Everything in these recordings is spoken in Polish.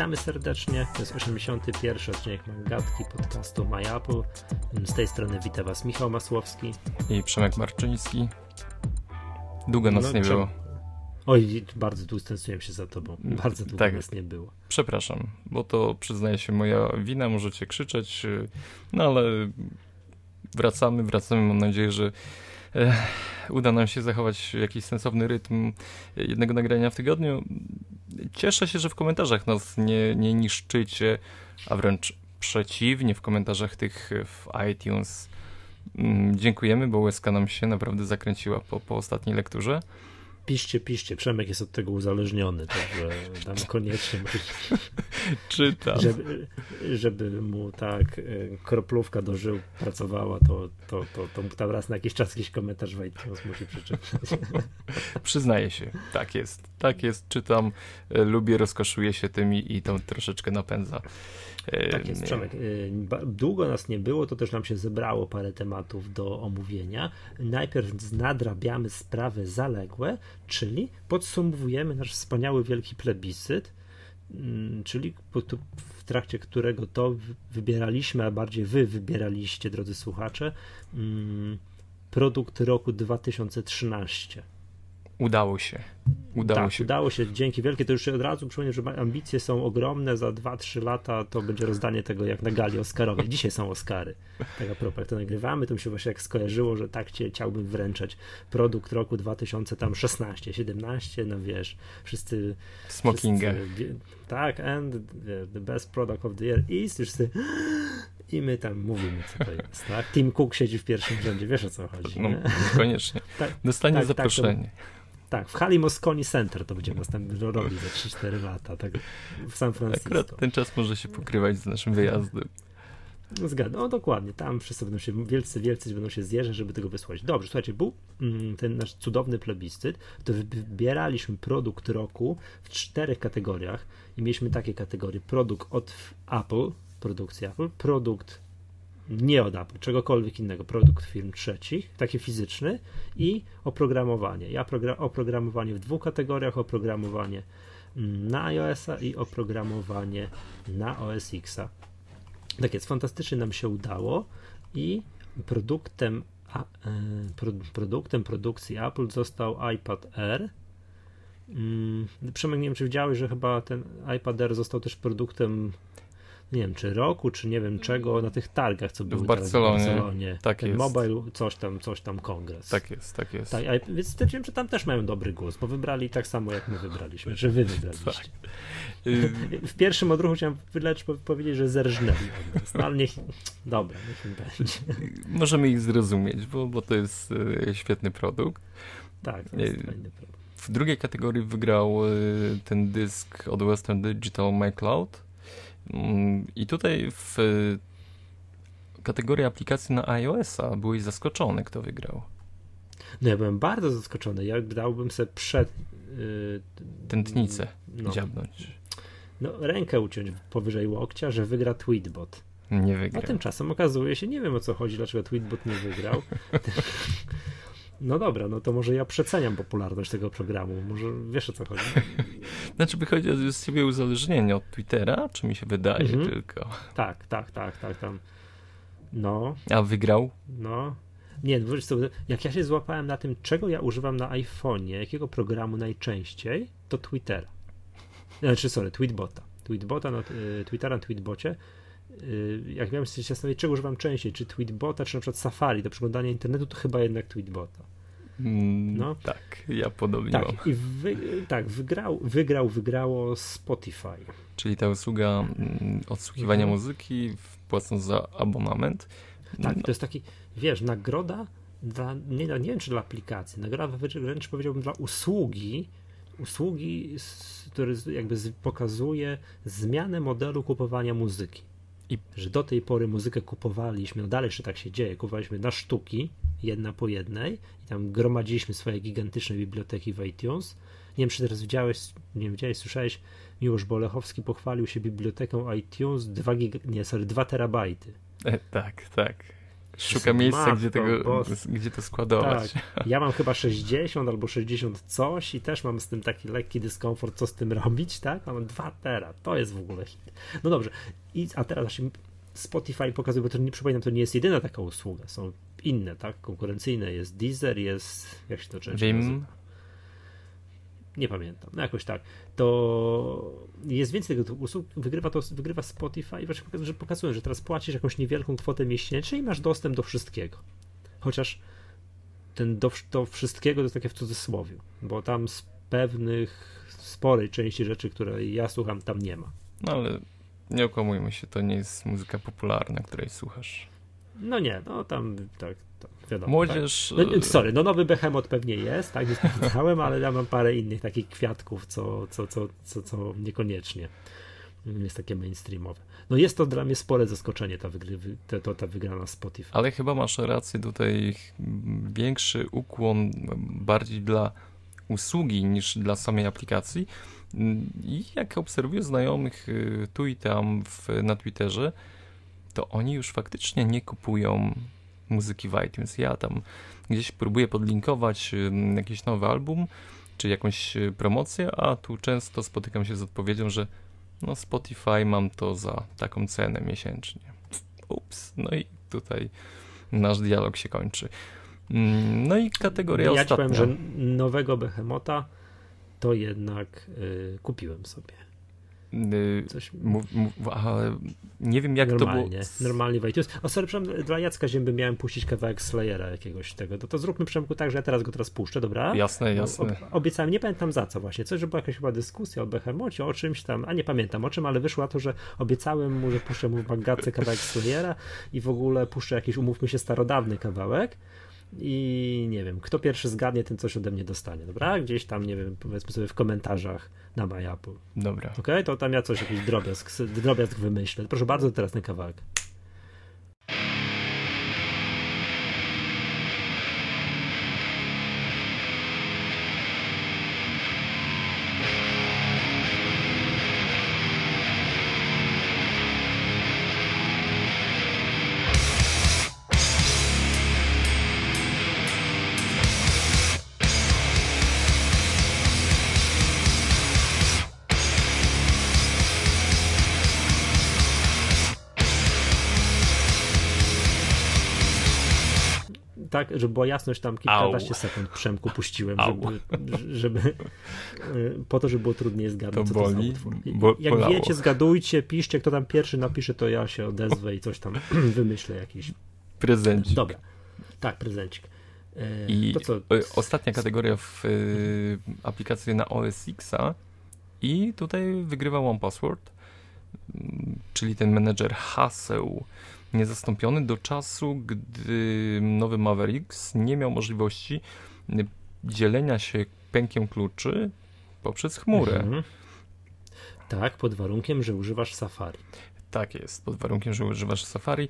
Witamy serdecznie. To jest 81. odcinek Mangatki podcastu My Apple. Z tej strony wita Was Michał Masłowski i Przemek Marczyński. Długo nas no, nie było. Oj, bardzo stęskniłem się za tobą. Bardzo długo tak. nas nie było. Przepraszam, bo to przyznaję się moja wina, możecie krzyczeć, no ale wracamy, wracamy. Mam nadzieję, że uda nam się zachować jakiś sensowny rytm jednego nagrania w tygodniu. Cieszę się, że w komentarzach nas nie, nie niszczycie, a wręcz przeciwnie, w komentarzach tych w iTunes. Mm, dziękujemy, bo łezka nam się naprawdę zakręciła po, po ostatniej lekturze piszcie, piszcie. Przemek jest od tego uzależniony, także tam koniecznie Czytam. Żeby, żeby mu tak e, kroplówka do żył pracowała, to, to, to, to tam raz na jakiś czas jakiś komentarz w iTunes musi przeczytać. Przyznaję się, tak jest. Tak jest, czytam, e, lubię, rozkoszuję się tymi i to troszeczkę napędza. E, tak jest, Przemek. Długo nas nie było, to też nam się zebrało parę tematów do omówienia. Najpierw nadrabiamy sprawy zaległe, czyli podsumowujemy nasz wspaniały wielki plebiscyt, mm, czyli w trakcie którego to wybieraliśmy, a bardziej wy wybieraliście, drodzy słuchacze, mm, produkt roku 2013. Udało się. Udało tak, się. udało się. Dzięki wielkie. To już od razu przypomnę, że ambicje są ogromne. Za 2-3 lata to będzie rozdanie tego jak na gali Oscarowej. Dzisiaj są Oscary. Tak a propos, jak to nagrywamy, to mi się właśnie jak skojarzyło, że tak cię chciałbym wręczać produkt roku 2016, 17, no wiesz, wszyscy... Smokinga. tak, and the best product of the year is, wszyscy i my tam mówimy, co to jest. Tak? Tim Cook siedzi w pierwszym rzędzie, wiesz o co chodzi. No, koniecznie. Tak, Dostanie tak, tak zaproszenie. Tak, tak, w hali Mosconi Center to będziemy następnie robić za 3-4 lata, tak w San Francisco. Akurat ten czas może się pokrywać z naszym wyjazdem. No zgadzam, no dokładnie, tam wszyscy będą się, wielcy, wielcy będą się zjeżdżać, żeby tego wysłać. Dobrze, słuchajcie, był mm, ten nasz cudowny plebiscyt, to wybieraliśmy produkt roku w czterech kategoriach i mieliśmy takie kategorie, produkt od Apple, produkcji Apple, produkt nie od Apple, czegokolwiek innego, produkt firm trzecich, taki fizyczny i oprogramowanie. Ja oprogramowanie w dwóch kategoriach, oprogramowanie mm, na iOS-a i oprogramowanie na OS X-a. Tak jest, fantastycznie nam się udało i produktem, a, e, produktem produkcji Apple został iPad Air. Mm, Przemek, nie wiem, czy widziałeś, że chyba ten iPad Air został też produktem nie wiem, czy roku, czy nie wiem czego, na tych targach, co były w Barcelonie. W Barcelonie. Tak Ten jest. Mobile, coś tam, coś tam kongres. Tak jest, tak jest. Tak, a, więc stwierdziłem, że tam też mają dobry głos, bo wybrali tak samo, jak my wybraliśmy, że wy wybraliście. Tak. W pierwszym odruchu chciałem wylecz powiedzieć, że zerżnęli od nas, no, ale niech, dobra, niech im będzie. Możemy ich zrozumieć, bo, bo to jest e, świetny produkt. Tak, to jest fajny produkt. W drugiej kategorii wygrał e, ten dysk od Western Digital My Cloud Mm, I tutaj w kategorii aplikacji na iOS-a byłeś zaskoczony, kto wygrał. No ja byłem bardzo zaskoczony. Ja dałbym sobie przed... Yy, Tętnicę no, dziabnąć. No, rękę uciąć powyżej łokcia, że wygra Tweetbot. Nie wygrał. A tymczasem okazuje się, nie wiem o co chodzi, dlaczego Tweetbot nie wygrał. No dobra, no to może ja przeceniam popularność tego programu. Może wiesz o co chodzi. Znaczy wychodzi z siebie uzależnienie od Twittera, czy mi się wydaje mhm. tylko? Tak, tak, tak, tak, tam. No. A wygrał? No. Nie, no, co, jak ja się złapałem na tym, czego ja używam na iPhone'ie, jakiego programu najczęściej, to Twittera. Znaczy, sorry, Tweetbota. Tweetbota, no, Twittera na Tweetbocie Y, jak miałem się zastanowić, czego używam częściej, czy Tweetbota, czy na przykład Safari do przeglądania internetu, to chyba jednak Tweetbota. Mm, no. Tak, ja podobnie tak, mam. I wy, tak, wygrał, wygrał, wygrało Spotify. Czyli ta usługa mm, odsłuchiwania mhm. muzyki płacąc za abonament. Tak, no. to jest taki, wiesz, nagroda dla, nie, nie wiem czy dla aplikacji, nagroda wręcz powiedziałbym dla usługi, usługi, który jakby pokazuje zmianę modelu kupowania muzyki. I że do tej pory muzykę kupowaliśmy, no dalej jeszcze tak się dzieje, kupowaliśmy na sztuki, jedna po jednej i tam gromadziliśmy swoje gigantyczne biblioteki w iTunes. Nie wiem, czy teraz widziałeś, nie wiem, widziałeś, słyszałeś, Miłosz Bolechowski pochwalił się biblioteką iTunes 2 gig, nie, sorry, 2 terabajty. E, tak, tak. Szuka miejsca, Matko gdzie, tego, boska. gdzie to składować. Tak, ja mam chyba 60 albo 60 coś i też mam z tym taki lekki dyskomfort, co z tym robić, tak? Mam 2 tera, to jest w ogóle hit. No dobrze, I, a teraz Spotify pokazuje, bo to nie przypominam, to nie jest jedyna taka usługa, są inne, tak? Konkurencyjne, jest Deezer, jest, jak się to często Vim. Nie pamiętam, no jakoś tak. To jest więcej tego typu usług, wygrywa to, wygrywa Spotify i właśnie pokazują, że pokazują, że teraz płacisz jakąś niewielką kwotę miesięcznie i masz dostęp do wszystkiego. Chociaż ten do, do wszystkiego to jest takie w cudzysłowie, bo tam z pewnych sporej części rzeczy, które ja słucham, tam nie ma. No ale nie okłamujmy się, to nie jest muzyka popularna, której słuchasz. No nie, no tam tak, tak wiadomo. Młodzież. Tak. No, sorry, no nowy Behemoth pewnie jest, tak, nie sprawdzałem, ale ja mam parę innych takich kwiatków, co, co, co, co, co niekoniecznie jest takie mainstreamowe. No jest to dla mnie spore zaskoczenie, ta, wygry, ta, ta, ta wygrana Spotify. Ale chyba masz rację, tutaj większy ukłon bardziej dla usługi niż dla samej aplikacji. I jak obserwuję znajomych y, tu i tam w, na Twitterze, to oni już faktycznie nie kupują muzyki w iTunes. Ja tam gdzieś próbuję podlinkować jakiś nowy album, czy jakąś y, promocję, a tu często spotykam się z odpowiedzią, że no Spotify mam to za taką cenę miesięcznie. Ups, no i tutaj nasz dialog się kończy. Mm, No i kategoria ja ostatnia. Ja ci powiem, że nowego Behemota to jednak y, kupiłem sobie. Coś... Mów, nie wiem jak normalnie, to było. Normalnie w iTunes. O sorry, dla Jacka Zięby miałem puścić kawałek Slayera jakiegoś tego. To, to zróbmy Przemku tak, że ja teraz go teraz puszczę, dobra? Jasne, jasne. Ob, obiecałem, nie pamiętam za co właśnie. Coś, że była jakaś chyba dyskusja o Behemocie, o czymś tam, a nie pamiętam o czym, ale wyszło to, że obiecałem mu, że puszczę mu w Bagatce kawałek Slayera i w ogóle puszczę jakiś, umówmy się, starodawny kawałek i nie wiem, kto pierwszy zgadnie, ten coś ode mnie dostanie, dobra? Gdzieś tam, nie wiem, powiedzmy sobie w komentarzach na MyApple. Dobra. Okej, okay? to tam ja coś, jakiś drobiazg, drobiazg wymyślę. Proszę bardzo, teraz ten kawałek. Tak, żeby była jasność, tam kilkanaście sekund Przemku puściłem, żeby, żeby, po to, żeby było trudniej zgadnąć, to co boli, to za utwór. Bo, Jak bolało. wiecie, zgadujcie, piszcie, kto tam pierwszy napisze, to ja się odezwę i coś tam wymyślę jakiś. Prezencik. Dobra, tak, prezencik. E, I to co? ostatnia kategoria w y, aplikacji na OS Xa i tutaj wygrywa One Password, czyli ten menedżer haseł niezastąpiony do czasu, gdy nowy Mavericks nie miał możliwości dzielenia się pękiem kluczy poprzez chmurę. Mhm. Tak, pod warunkiem, że używasz Safari. Tak jest, pod warunkiem, że używasz Safari.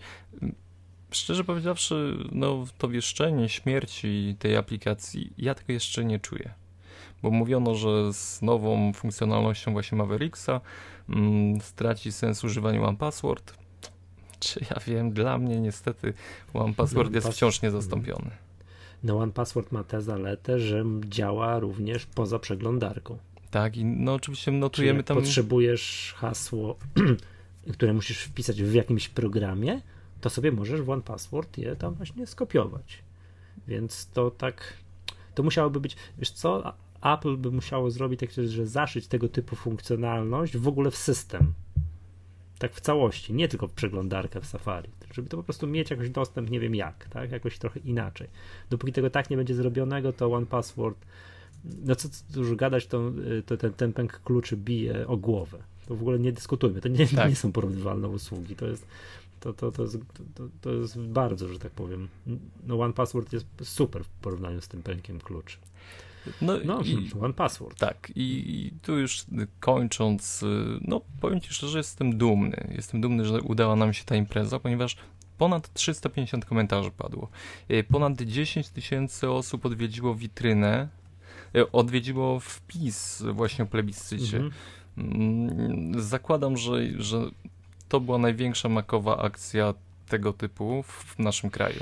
Szczerze powiedziawszy, no to wieszczenie śmierci tej aplikacji, ja tego jeszcze nie czuję. Bo mówiono, że z nową funkcjonalnością właśnie Mavericksa mm, straci sens używanie One Password. Czy ja wiem, dla mnie niestety One Password One jest wciąż niezastąpiony. No One Password ma tę zaletę, że działa również poza przeglądarką. Tak, i no oczywiście notujemy tam. potrzebujesz hasło, które musisz wpisać w jakimś programie, to sobie możesz w One Password je tam właśnie skopiować. Więc to tak, to musiałoby być, wiesz co, Apple by musiało zrobić tak, że zaszyć tego typu funkcjonalność w ogóle w system. Tak w całości, nie tylko w przeglądarkę w Safari, żeby to po prostu mieć jakoś dostęp, nie wiem jak, tak, jakoś trochę inaczej. Dopóki tego tak nie będzie zrobionego, to One Password, no co dużo gadać, to, to ten, ten pęk kluczy bije o głowę. To w ogóle nie dyskutujmy, to nie, Tak. nie są porównywalne usługi, to jest to, to, to, jest, to, to jest bardzo, że tak powiem. No One Password jest super w porównaniu z tym pękiem kluczy. No, No, i, One Password. Tak, i, i tu już kończąc, y, no powiem Ci szczerze, jestem dumny. Jestem dumny, że udała nam się ta impreza, ponieważ ponad 350 komentarzy padło. Y, Ponad 10 tysięcy osób odwiedziło witrynę, y, odwiedziło wpis właśnie o plebiscycie. Mhm. Mm, Zakładam, że, że to była największa makowa akcja tego typu w naszym kraju.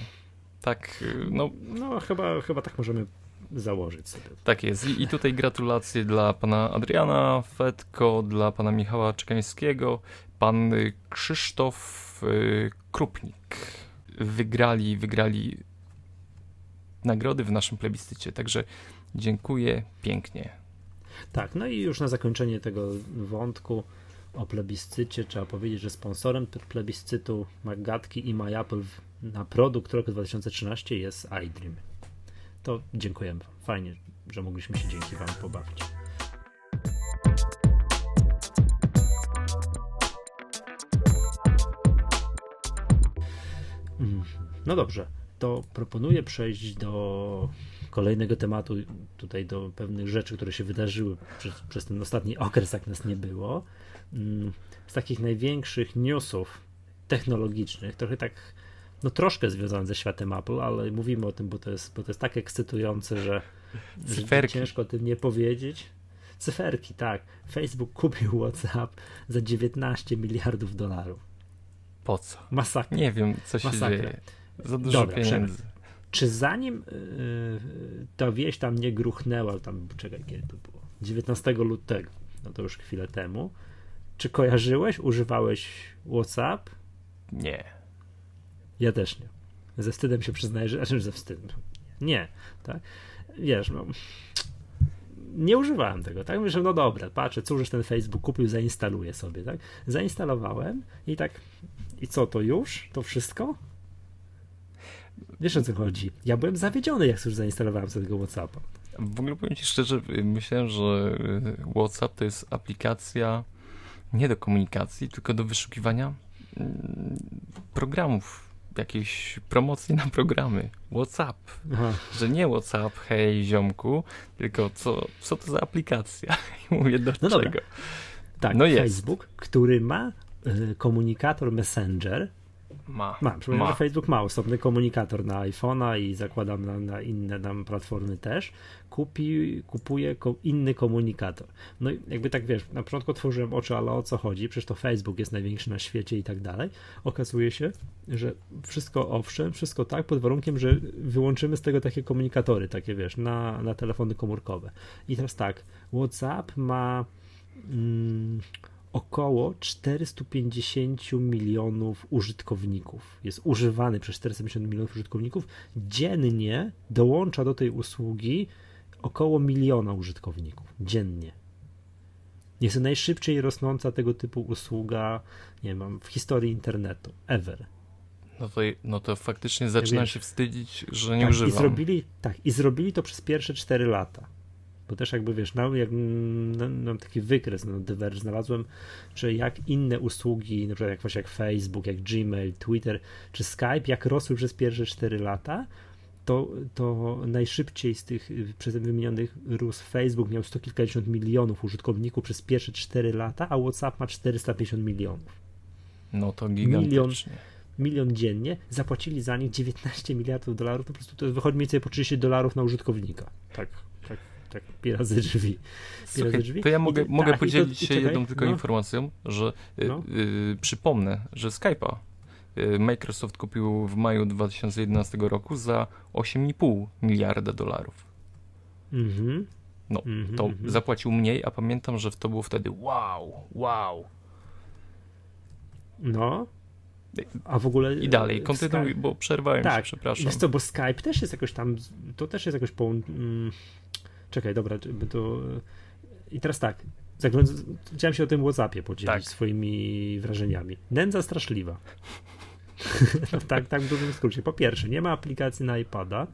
Tak, no. No, chyba, chyba tak możemy założyć sobie. Tak jest. I, I, tutaj gratulacje dla pana Adriana Fetko, dla pana Michała Czekańskiego, pan Krzysztof y, Krupnik. Wygrali, wygrali nagrody w naszym plebiscycie. Także dziękuję pięknie. Tak, no i już na zakończenie tego wątku o plebiscycie trzeba powiedzieć, że sponsorem plebiscytu Magatki i MyApple na produkt roku 2013 jest iDream. To dziękujemy. Fajnie, że mogliśmy się dzięki Wam pobawić. Mm, no dobrze, to proponuję przejść do kolejnego tematu, tutaj do pewnych rzeczy, które się wydarzyły przez, przez ten ostatni okres, jak nas nie było. Mm, z takich największych newsów technologicznych, trochę tak, no troszkę związanych ze światem Apple, ale mówimy o tym, bo to jest, bo to jest tak ekscytujące, że, że ciężko o tym nie powiedzieć. Cyferki, tak. Facebook kupił WhatsApp za 19 miliardów dolarów. Po co? Masakra. Nie wiem, co się Masakra. dzieje. Za dużo Dobra, pieniędzy. Czy zanim yy, ta wieś tam nie gruchnęła, tam, czekaj, kiedy to było? 19 lutego, no to już chwilę temu, czy kojarzyłeś, używałeś WhatsApp? Nie. Ja też nie. Ze wstydem się przyznaję, że, znaczy ze wstydem. Nie, tak? Wiesz, no, nie używałem tego, tak? Myślę, no dobra, patrzę, cóż ten Facebook kupił, zainstaluję sobie, tak? Zainstalowałem i tak, i co, to już? To wszystko? Wiesz o co chodzi? Ja byłem zawiedziony, jak już zainstalowałem sobie tego WhatsAppa. W ogóle powiem Ci szczerze, myślałem, że y, WhatsApp to jest aplikacja nie do komunikacji, tylko do wyszukiwania mm, programów, jakiejś promocji na programy. WhatsApp. Aha. Że nie WhatsApp, hej ziomku, tylko co, co to za aplikacja? I mówię, do no czego? Dobra. Tak, no Facebook, jest. który ma y, komunikator Messenger, ma. Ma. Ma. Facebook ma osobny komunikator na iPhone'a i zakładam na, na inne tam platformy też. Kupi, kupuje ko inny komunikator. No i jakby tak wiesz, na początku otworzyłem oczy, ale o co chodzi? Przecież to Facebook jest największy na świecie i tak dalej. Okazuje się, że wszystko owszem, wszystko tak, pod warunkiem, że wyłączymy z tego takie komunikatory, takie wiesz, na, na telefony komórkowe. I teraz tak, WhatsApp ma. Mm, około 450 milionów użytkowników. Jest używany przez 450 milionów użytkowników. Dziennie dołącza do tej usługi około miliona użytkowników. Dziennie. Jest to najszybciej rosnąca tego typu usługa, nie wiem, w historii internetu. Ever. No to, no to faktycznie zaczynam się wstydzić, że nie tak, używam. I zrobili, tak, i zrobili to przez pierwsze 4 lata bo też jakby wiesz, no, jak, no, taki wykres na no, Diverge znalazłem, że jak inne usługi, na przykład jak właśnie jak Facebook, jak Gmail, Twitter czy Skype, jak rosły przez pierwsze 4 lata, to, to najszybciej z tych przeze wymienionych rósł Facebook, miał sto kilkadziesiąt milionów użytkowników przez pierwsze 4 lata, a WhatsApp ma 450 milionów. No to gigantycznie. Milion, milion dziennie, zapłacili za nich 19 miliardów dolarów, to po prostu to wychodzi mniej więcej po 30 dolarów na użytkownika. Tak tak razy drzwi. Słuchaj, drzwi. To ja mogę, I, mogę tak, podzielić to, się jedną tylko no. informacją, że y, no. y, przypomnę, że Skype'a y, Microsoft kupił w maju 2011 roku za 8,5 miliarda dolarów. Mhm. No, mm -hmm, to mm -hmm. zapłacił mniej, a pamiętam, że to było wtedy wow, wow. No. A w ogóle. I dalej, kontynuuj, Skype... bo przerwałem tak, się, przepraszam. Jest to, bo Skype też jest jakoś tam. To też jest jakoś po. Czekaj, dobra, to... I teraz tak, chciałem się o tym WhatsAppie podzielić tak. swoimi wrażeniami. Nędza straszliwa. tak, tak w dużym skrócie. Po pierwsze, nie ma aplikacji na iPada.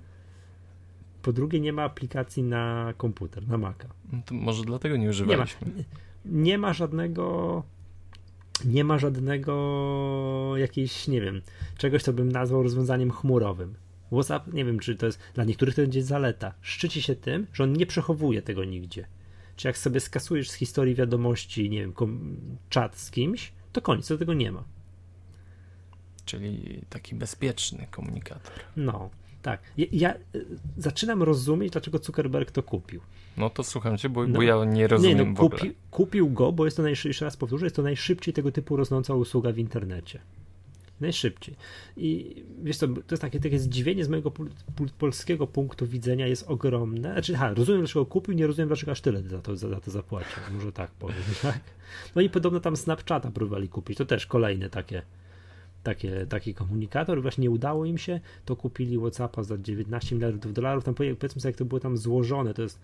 Po drugie, nie ma aplikacji na komputer, na Maca. No może dlatego nie używaliśmy. Nie ma, nie ma żadnego nie ma żadnego jakiejś, nie wiem, czegoś, co bym nazwał rozwiązaniem chmurowym. WhatsApp, nie wiem, czy to jest dla niektórych to będzie zaleta. Szczyci się tym, że on nie przechowuje tego nigdzie. Czy jak sobie skasujesz z historii wiadomości, nie wiem, czat z kimś, to koniec, to tego nie ma. Czyli taki bezpieczny komunikator. No, tak. Ja, ja y, zaczynam rozumieć, dlaczego Zuckerberg to kupił. No to słucham cię, bo, no. bo ja nie rozumiem nie, no, kupi, Kupił go, bo jest to, jeszcze raz powtórzę, jest to najszybciej tego typu rosnąca usługa w internecie. Najszybciej. I wiesz co, to jest takie, takie zdziwienie z mojego pol, pol, polskiego punktu widzenia jest ogromne. Znaczy, ha, rozumiem dlaczego kupił, nie rozumiem dlaczego aż tyle za to, za, za to zapłacił. Może tak powiem, tak? No i podobno tam Snapchata próbowali kupić. To też kolejne takie takie, taki komunikator, właśnie nie udało im się, to kupili WhatsAppa za 19 miliardów dolarów, tam powiedzmy sobie, jak to było tam złożone, to jest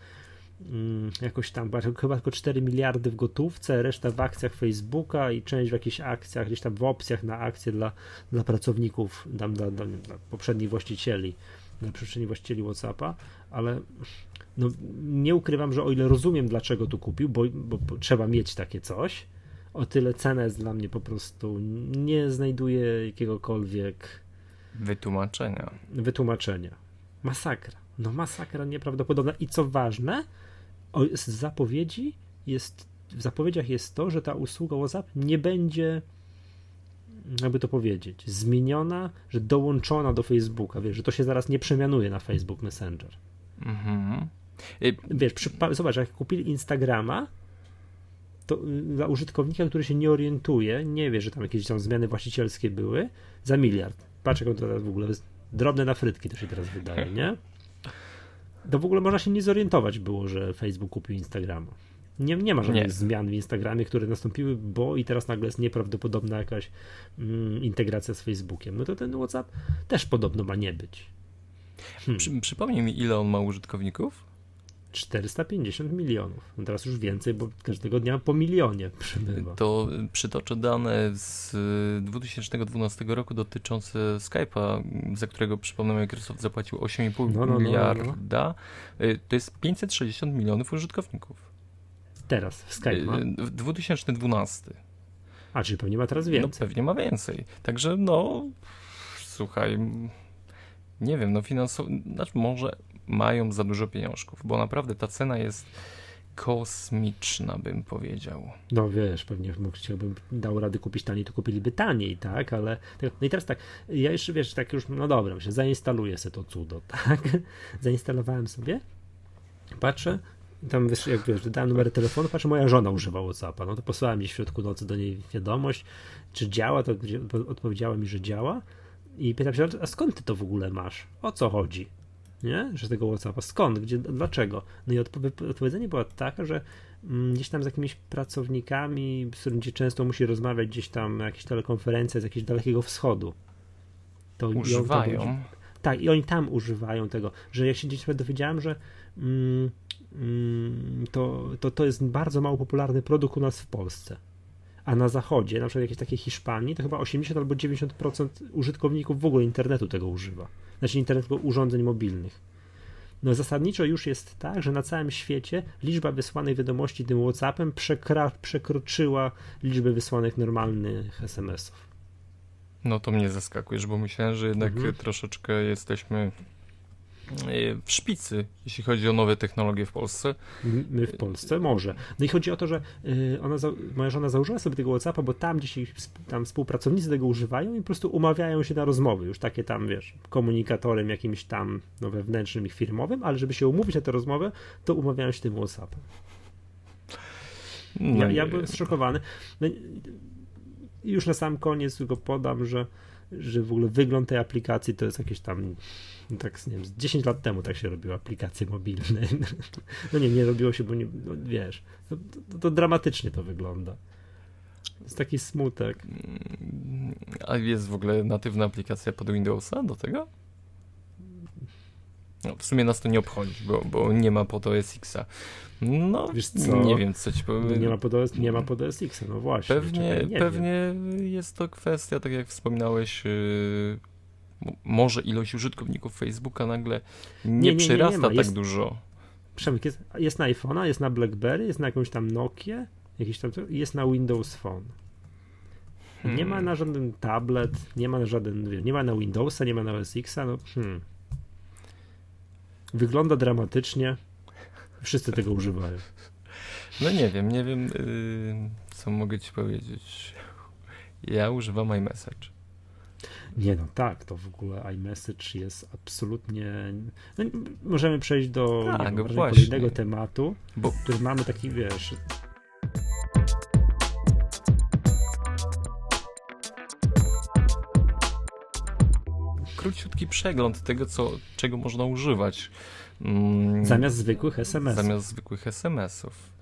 jakoś tam, chyba tylko 4 miliardy w gotówce, reszta w akcjach Facebooka i część w jakichś akcjach, gdzieś tam w opcjach na akcje dla, dla pracowników, tam dla, dla, dla poprzednich właścicieli, dla poprzednich właścicieli WhatsAppa, ale no, nie ukrywam, że o ile rozumiem, dlaczego tu kupił, bo, bo, bo trzeba mieć takie coś, o tyle cena jest dla mnie po prostu nie znajduje jakiegokolwiek wytłumaczenia. Wytłumaczenia. Masakra. No masakra nieprawdopodobna. I co ważne, z zapowiedzi jest, w zapowiedziach jest to, że ta usługa WhatsApp nie będzie, jakby to powiedzieć, zmieniona, że dołączona do Facebooka. Wiesz, że to się zaraz nie przemianuje na Facebook Messenger. Mhm. Wiesz, przy, zobacz, jak kupili Instagrama, to y, dla użytkownika, który się nie orientuje, nie wie, że tam jakieś tam zmiany właścicielskie były, za miliard. Patrz, jak on teraz w ogóle drobne na frytki to się teraz wydaje, nie? To w ogóle można się nie zorientować było, że Facebook kupił Instagrama. Nie, nie ma żadnych nie. zmian w Instagramie, które nastąpiły, bo i teraz nagle jest nieprawdopodobna jakaś mm, integracja z Facebookiem. No to ten WhatsApp też podobno ma nie być. Hmm. Przy, przypomnij mi, ile on ma użytkowników? 450 milionów. No teraz już więcej, bo każdego dnia po milionie przybywa. To przytoczę dane z 2012 roku dotyczące Skype'a, za którego przypomnę Microsoft zapłacił 8,5 no, no, miliarda. No, no. Y, to jest 560 milionów użytkowników. Teraz w Skype ma? Y, w 2012. A, czyli pewnie ma teraz więcej. No pewnie ma więcej. Także no, słuchaj, nie wiem, no finansowo, znaczy może mają za dużo pieniążków, bo naprawdę ta cena jest kosmiczna, bym powiedział. No wiesz, pewnie chciałbym dał rady kupić taniej, to kupiliby taniej, tak, ale no i teraz tak, ja jeszcze wiesz, tak już, no dobra, myślę, zainstaluję sobie to cudo, tak, zainstalowałem sobie, patrzę, tam wiesz, jak wiesz, dałem numer telefonu, patrzę, moja żona używa Whatsappa, no to posłałem gdzieś w środku nocy do niej wiadomość, czy działa, to odpowiedziała mi, że działa i pytam się, a skąd ty to w ogóle masz? O co chodzi? Nie? Że tego WhatsAppa. Skąd? Gdzie? Dlaczego? No i odpowiedzenie było takie, że mm, gdzieś tam z jakimiś pracownikami, z którymi często musi rozmawiać gdzieś tam na jakichś telekonferencjach z jakiegoś dalekiego wschodu. To używają. tak, i oni tam używają tego, że jak się gdzieś dowiedziałem, że mm, mm, to, to, to jest bardzo mało popularny produkt u nas w Polsce. A na zachodzie, na przykład jakieś takiej Hiszpanii, to chyba 80 albo 90% użytkowników w ogóle internetu tego używa znaczy internetu urządzeń mobilnych. No zasadniczo już jest tak, że na całym świecie liczba wysłanych wiadomości tym WhatsAppem przekra- przekroczyła liczbę wysłanych normalnych SMS-ów. No to mnie zaskakujesz, bo myślałem, że jednak mhm. troszeczkę jesteśmy w szpicy, jeśli chodzi o nowe technologie w Polsce. My w Polsce może. No i chodzi o to, że e, ona, moja żona założyła sobie tego WhatsAppa, bo tam gdzieś tam współpracownicy tego używają i po prostu umawiają się na rozmowy, już takie tam, wiesz, komunikatorem jakimś tam no, wewnętrznym i firmowym, ale żeby się umówić na tę rozmowę, to umawiają się tym WhatsAppem. No ja, ja byłem zszokowany. No, już na sam koniec tylko podam, że, że w ogóle wygląd tej aplikacji to jest jakieś tam tak, nie wiem, 10 lat temu tak się robiło aplikacje mobilne. No nie, nie robiło się, bo nie, no wiesz, to, to, to dramatycznie to wygląda. Jest taki smutek. A jest w ogóle natywna aplikacja pod Windowsa do tego? No, w sumie nas to nie obchodzi, bo, bo nie ma pod OS Xa. No, Wiesz co? nie wiem, co ci powiem. Nie ma pod OS, nie ma pod OS Xa, no właśnie. Pewnie, pewnie jest to kwestia, tak jak wspominałeś, yy, może ilość użytkowników Facebooka nagle nie, nie, nie przyrasta nie, tak jest, dużo. Przemek, jest, jest na iPhone'a, jest na BlackBerry, jest na jakąś tam Nokia, jakiś tam, jest na Windows Phone. Hmm. Nie ma hmm. na żaden tablet, nie ma na żaden, nie ma na Windowsa, nie ma na OS Xa, no hmm. Wygląda dramatycznie. Wszyscy tego używają. No nie wiem, nie wiem, yy, co mogę ci powiedzieć. Ja używam iMessage. Nie no, tak, to w ogóle iMessage jest absolutnie... No, możemy przejść do tak, wiem, kolejnego tematu, Bo... który mamy taki, wiesz... króciutki przegląd tego, co, czego można używać. Mm, Zamiast zwykłych SMS-ów. zamiast zwykłych SMS-ów.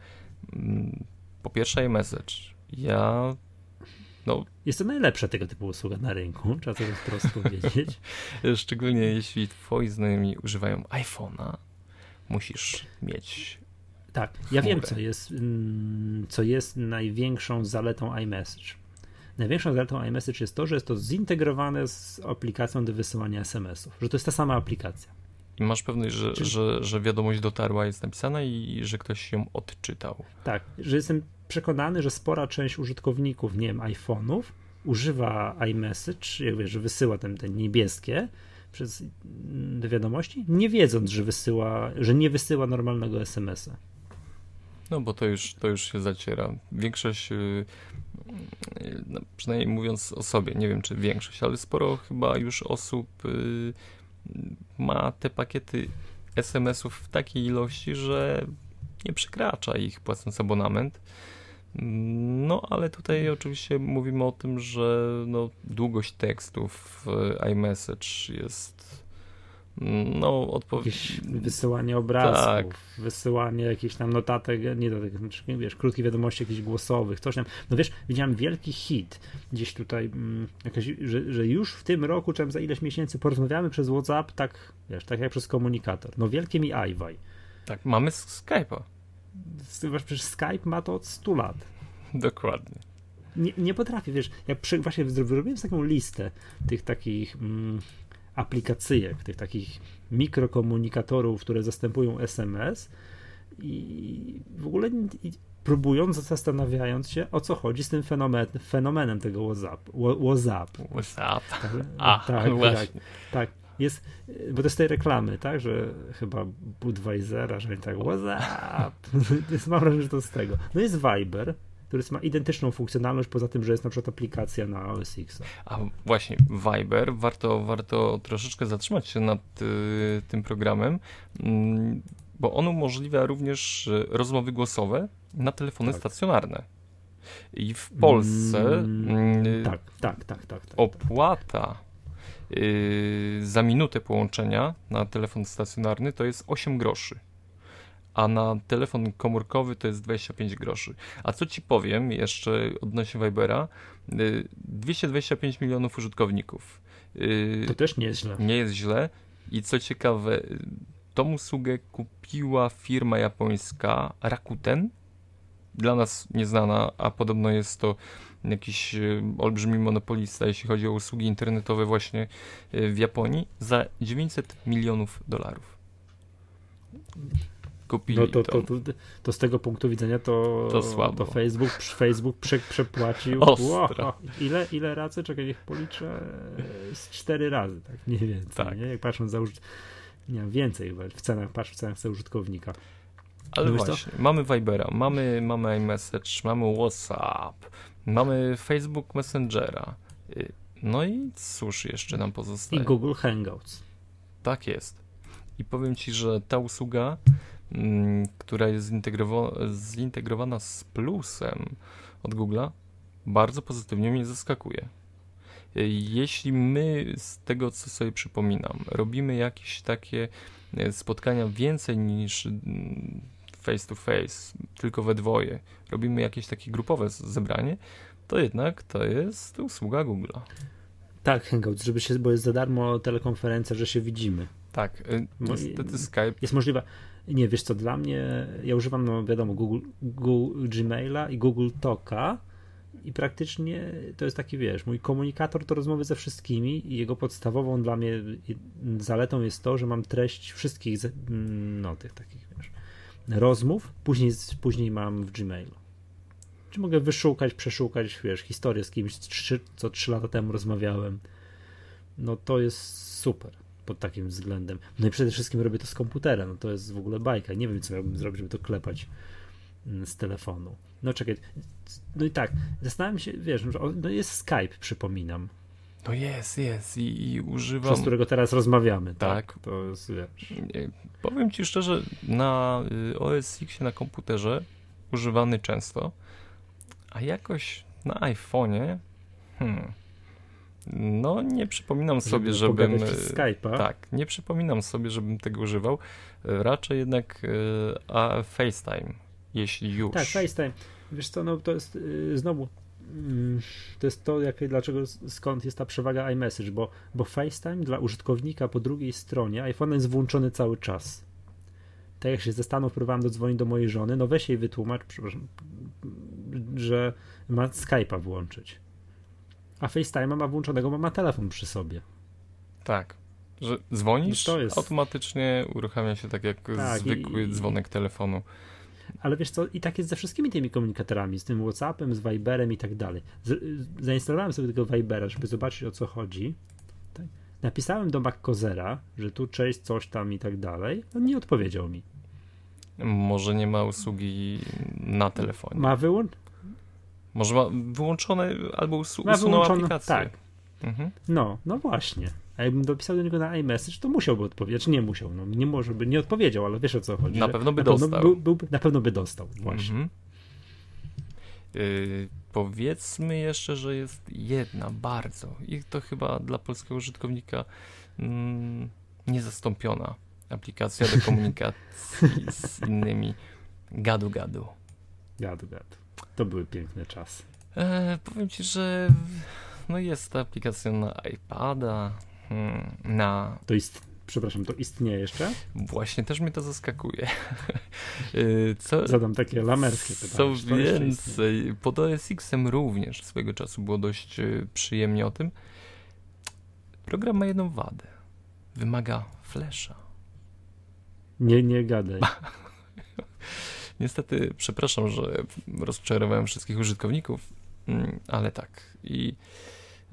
Mm, Po pierwsze iMessage. Ja no, Jest to najlepsza tego typu usługa na rynku, trzeba to wprost powiedzieć. szczególnie jeśli twoi znajomi używają iPhone'a, musisz mieć Tak, ja wiem, co jest, mm, co jest największą zaletą iMessage. Największą zaletą iMessage jest to, że jest to zintegrowane z aplikacją do wysyłania SMS-ów, że to jest ta sama aplikacja. i masz pewność, że, Czyli- że, że wiadomość dotarła, jest napisana i że ktoś ją odczytał. Tak, że jestem przekonany, że spora część użytkowników, nie wiem, iPhone'ów używa iMessage, jak wiesz, że wysyła te, te niebieskie przez wiadomości, nie wiedząc, że wysyła, że nie wysyła normalnego SMS-a. No bo to już, to już się zaciera. Większość, yy, yy, no, przynajmniej mówiąc o sobie, nie wiem czy większość, ale sporo chyba już osób yy, ma te pakiety SMS-ów w takiej ilości, że nie przekracza ich płacąc abonament. No, ale tutaj oczywiście mówimy o tym, że no, długość tekstów iMessage jest no. Jakieś wysyłanie obrazków, Tak. wysyłanie jakichś tam notatek, nie notatek, znaczy, wiesz, krótkie wiadomości jakichś głosowych, coś tam. No wiesz, widziałem wielki hit gdzieś tutaj, mm, jakaś, że, że już w tym roku, czy tam za ileś miesięcy porozmawiamy przez WhatsApp, tak, wiesz, tak jak przez komunikator. No wielkie mi iWaj. Tak, mamy Skype'a. Wiesz, Przecież Skype ma to od 100 lat. Dokładnie. Nie, nie potrafię, wiesz, ja przy, właśnie zrobiłem taką listę tych takich mm, aplikacyjek, tych takich mikrokomunikatorów, które zastępują SMS i w ogóle i próbując, zastanawiając się, o co chodzi z tym fenomen, fenomenem tego WhatsApp. WhatsApp. WhatsApp. Tak, A, tak, tak, właśnie. tak. Jest, bo to jest tej reklamy, tak, że chyba Budweisera, że oni tak WhatsApp. Mam wrażenie, że to z tego. No jest Viber, który ma identyczną funkcjonalność, poza tym, że jest na przykład aplikacja na OS X. A właśnie, Viber, warto, warto troszeczkę zatrzymać się nad y, tym programem, mm, bo on umożliwia również y, rozmowy głosowe na telefony Tak. stacjonarne. I w Polsce Mm, y, tak, tak, tak, tak. tak. opłata y, za minutę połączenia na telefon stacjonarny to jest 8 groszy. A na telefon komórkowy to jest 25 groszy. A co ci powiem jeszcze odnośnie Vibera? Y, 225 milionów użytkowników. Y, To też nie jest źle. nie jest źle. I co ciekawe, y, tą usługę kupiła firma japońska Rakuten. Dla nas nieznana, a podobno jest to jakiś y, olbrzymi monopolista, jeśli chodzi o usługi internetowe właśnie y, w Japonii, za 900 milionów dolarów. Kupili No to, to. to, to, z tego punktu widzenia to, To słabo. to Facebook, Facebook prze, przepłacił. Wow, ile, ile razy? Czekaj, niech policzę. Z cztery razy, tak mniej więcej. Tak. Nie? Jak patrząc za użyt... Nie, więcej chyba, w cenach, patrz w cenach za użytkownika. Ale No właśnie, mamy Vibera, mamy, mamy iMessage, mamy WhatsApp, mamy Facebook Messengera. Y, No i cóż jeszcze nam pozostaje? I Google Hangouts. Tak jest. I powiem Ci, że ta usługa, mm, która jest zintegrowa- zintegrowana z plusem od Google'a, bardzo pozytywnie mnie zaskakuje. Y, Jeśli my z tego, co sobie przypominam, robimy jakieś takie y, spotkania więcej niż mm, face to face, tylko we dwoje, robimy jakieś takie grupowe zebranie, to jednak to jest usługa Google'a. Tak, Hangouts, żeby się, bo jest za darmo telekonferencja, że się widzimy. Tak, y, No niestety Skype Jest możliwa. Nie, wiesz co, dla mnie, ja używam, no wiadomo, Google, Google Gmaila i Google Talka i praktycznie to jest taki, wiesz, mój komunikator to rozmowy ze wszystkimi i jego podstawową dla mnie zaletą jest to, że mam treść wszystkich, no tych takich, rozmów, później, później mam w Gmailu. Czy mogę wyszukać, przeszukać, wiesz, historię z kimś, co trzy lata temu rozmawiałem. No to jest super pod takim względem. No i przede wszystkim robię to z komputera, no to jest w ogóle bajka. Nie wiem, co miałbym zrobić, żeby to klepać mm, z telefonu. No czekaj, no i tak, zastanawiam się, wiesz, no jest Skype, przypominam, No jest, jest i, i używam. przez którego teraz rozmawiamy, tak? Tak. To jest, wiesz, Powiem ci szczerze, na y, OS X na komputerze używany często, a jakoś na iPhone'ie hmm, No, nie przypominam sobie, żeby żebym. Skype'a. Tak, nie przypominam sobie, żebym tego używał. Raczej jednak e, a FaceTime, jeśli już. Tak, FaceTime. Wiesz co, no to jest yy, znowu to jest to, jak, dlaczego, skąd jest ta przewaga iMessage, bo, bo FaceTime dla użytkownika po drugiej stronie iPhone jest włączony cały czas. Tak jak się ze Stanów próbowałem dodzwonić do mojej żony, no weź jej wytłumacz, przepraszam, że ma Skype'a włączyć. A FaceTime'a ma włączonego, bo ma telefon przy sobie. Tak. Że dzwonisz, No to jest- automatycznie uruchamia się tak jak Tak, zwykły i- dzwonek telefonu. Ale wiesz co, i tak jest ze wszystkimi tymi komunikatorami, z tym Whatsappem, z Viberem i tak dalej. Zainstalowałem sobie tego Vibera, żeby zobaczyć o co chodzi. Tak. Napisałem do MacCozera, że tu cześć, coś tam i tak dalej. On nie odpowiedział mi. Może nie ma usługi na telefonie. Ma wyłącz? Może ma wyłączone albo usu- Ma usunął aplikację. tak. Mhm. No, no właśnie. A jakbym dopisał do niego na iMessage, to musiałby odpowiedzieć. Nie musiał, no nie może by, nie odpowiedział, ale wiesz o co chodzi. Na pewno by na dostał. Był, byłby, na pewno by dostał, właśnie. Mhm. Yy, powiedzmy jeszcze, że jest jedna bardzo i to chyba dla polskiego użytkownika mm, niezastąpiona aplikacja do komunikacji z innymi gadu gadu. Gadu, gadu. To były piękne czasy. E, powiem ci, że no jest ta aplikacja na iPada, hmm, na To ist, przepraszam, to istnieje jeszcze? właśnie też mnie to zaskakuje. E, Co, Zadam takie lamerskie pytanie. Co więcej, pod OS X-em również swego czasu było dość e, przyjemnie o tym. Program ma jedną wadę. Wymaga flasha. Nie, nie gadaj. Niestety, przepraszam, że rozczarowałem wszystkich użytkowników, mm, ale tak. I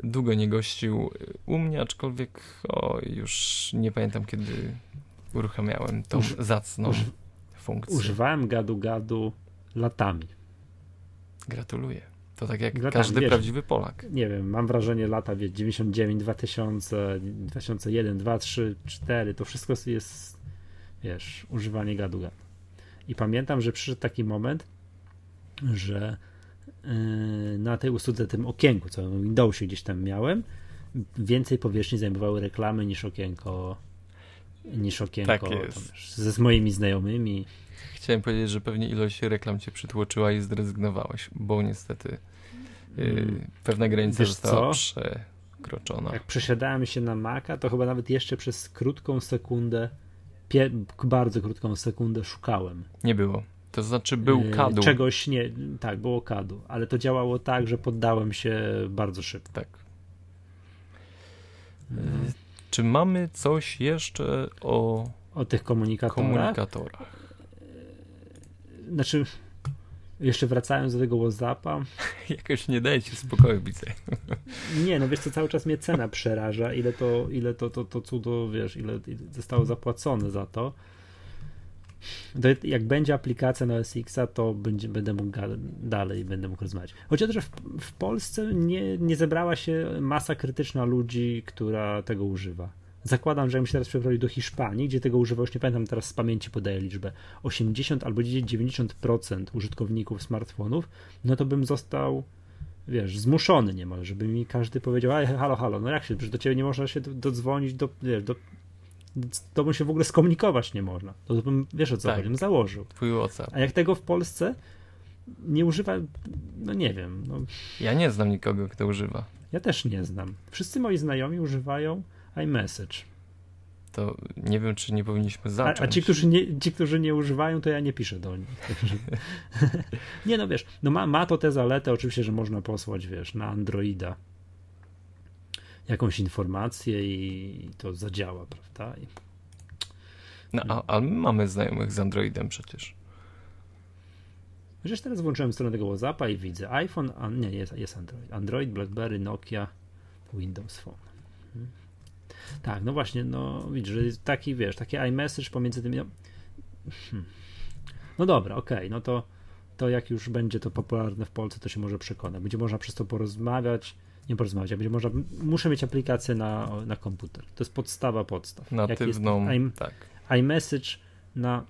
długo nie gościł u mnie, aczkolwiek o, już nie pamiętam, kiedy uruchamiałem tą Uży- zacną uży- funkcję. Używałem gadu-gadu latami. Gratuluję. To tak jak każdy wiesz. prawdziwy Polak. Nie wiem, mam wrażenie lata, wie, 99, 2000, 2001, 2, 3, 4, to wszystko jest, wiesz, używanie gadu-gadu. I pamiętam, że przyszedł taki moment, że na tej usłudze, tym okienku, co w Windowsie gdzieś tam miałem, więcej powierzchni zajmowały reklamy niż okienko niż okienko Tak ze z moimi znajomymi. Chciałem powiedzieć, że pewnie ilość reklam cię przytłoczyła i zrezygnowałeś, bo niestety yy, pewna granica Wiesz została co? przekroczona. Jak przesiadałem się na Maca, to chyba nawet jeszcze przez krótką sekundę, bardzo krótką sekundę szukałem. Nie było. To znaczy był Yy, kadu. Czegoś nie, tak, było kadu, ale to działało tak, że poddałem się bardzo szybko. Tak. Yy, czy mamy coś jeszcze o O tych komunikatorach. komunikatorach? Znaczy, jeszcze wracając do tego WhatsAppa, Jakoś nie daje ci spokoju, widzę. nie, no wiesz co, cały czas mnie cena przeraża, ile to, ile to, to, to cudo, wiesz, ile, ile zostało zapłacone za to. To jak będzie aplikacja na SX-a, to będzie, będę mógł dalej będę mógł rozmawiać. Że w, w Polsce nie, nie zebrała się masa krytyczna ludzi, która tego używa. Zakładam, że jakbym się teraz przeprowadził do Hiszpanii, gdzie tego używa, już nie pamiętam teraz z pamięci podaję liczbę, 80 albo 90% użytkowników smartfonów, no to bym został, wiesz, zmuszony niemal, żeby mi każdy powiedział, halo, halo, no jak się, przecież do ciebie nie można się do- dodzwonić, do, wiesz, do, z tobą się w ogóle skomunikować nie można. To bym, wiesz o co Tak. chodzi, bym założył. Twój WhatsApp. A jak tego w Polsce nie używa, no nie wiem, no, Ja nie znam nikogo, kto używa. ja też nie znam. Wszyscy moi znajomi używają iMessage. To nie wiem, czy nie powinniśmy A, zacząć. a ci, którzy nie, ci, którzy nie używają, to ja nie piszę do nich. Nie no wiesz, no ma, ma to tę zaletę oczywiście, że można posłać, wiesz, na Androida jakąś informację i to zadziała, prawda? I No, a, a my mamy znajomych z Androidem przecież. Przecież teraz włączyłem stronę tego WhatsAppa i widzę iPhone, a nie, jest, jest Android. Android, BlackBerry, Nokia, Windows Phone. Hmm. Tak, no właśnie, no widzisz, że jest taki, wiesz, taki iMessage pomiędzy tymi, no, hmm. no dobra, okej, no to, to jak już będzie to popularne w Polsce, to się może przekona. Będzie można przez to porozmawiać, nie porozmawiać, będzie można, muszę mieć aplikację na, na komputer. To jest podstawa podstaw. Jak jest Natywną, tak. iMessage na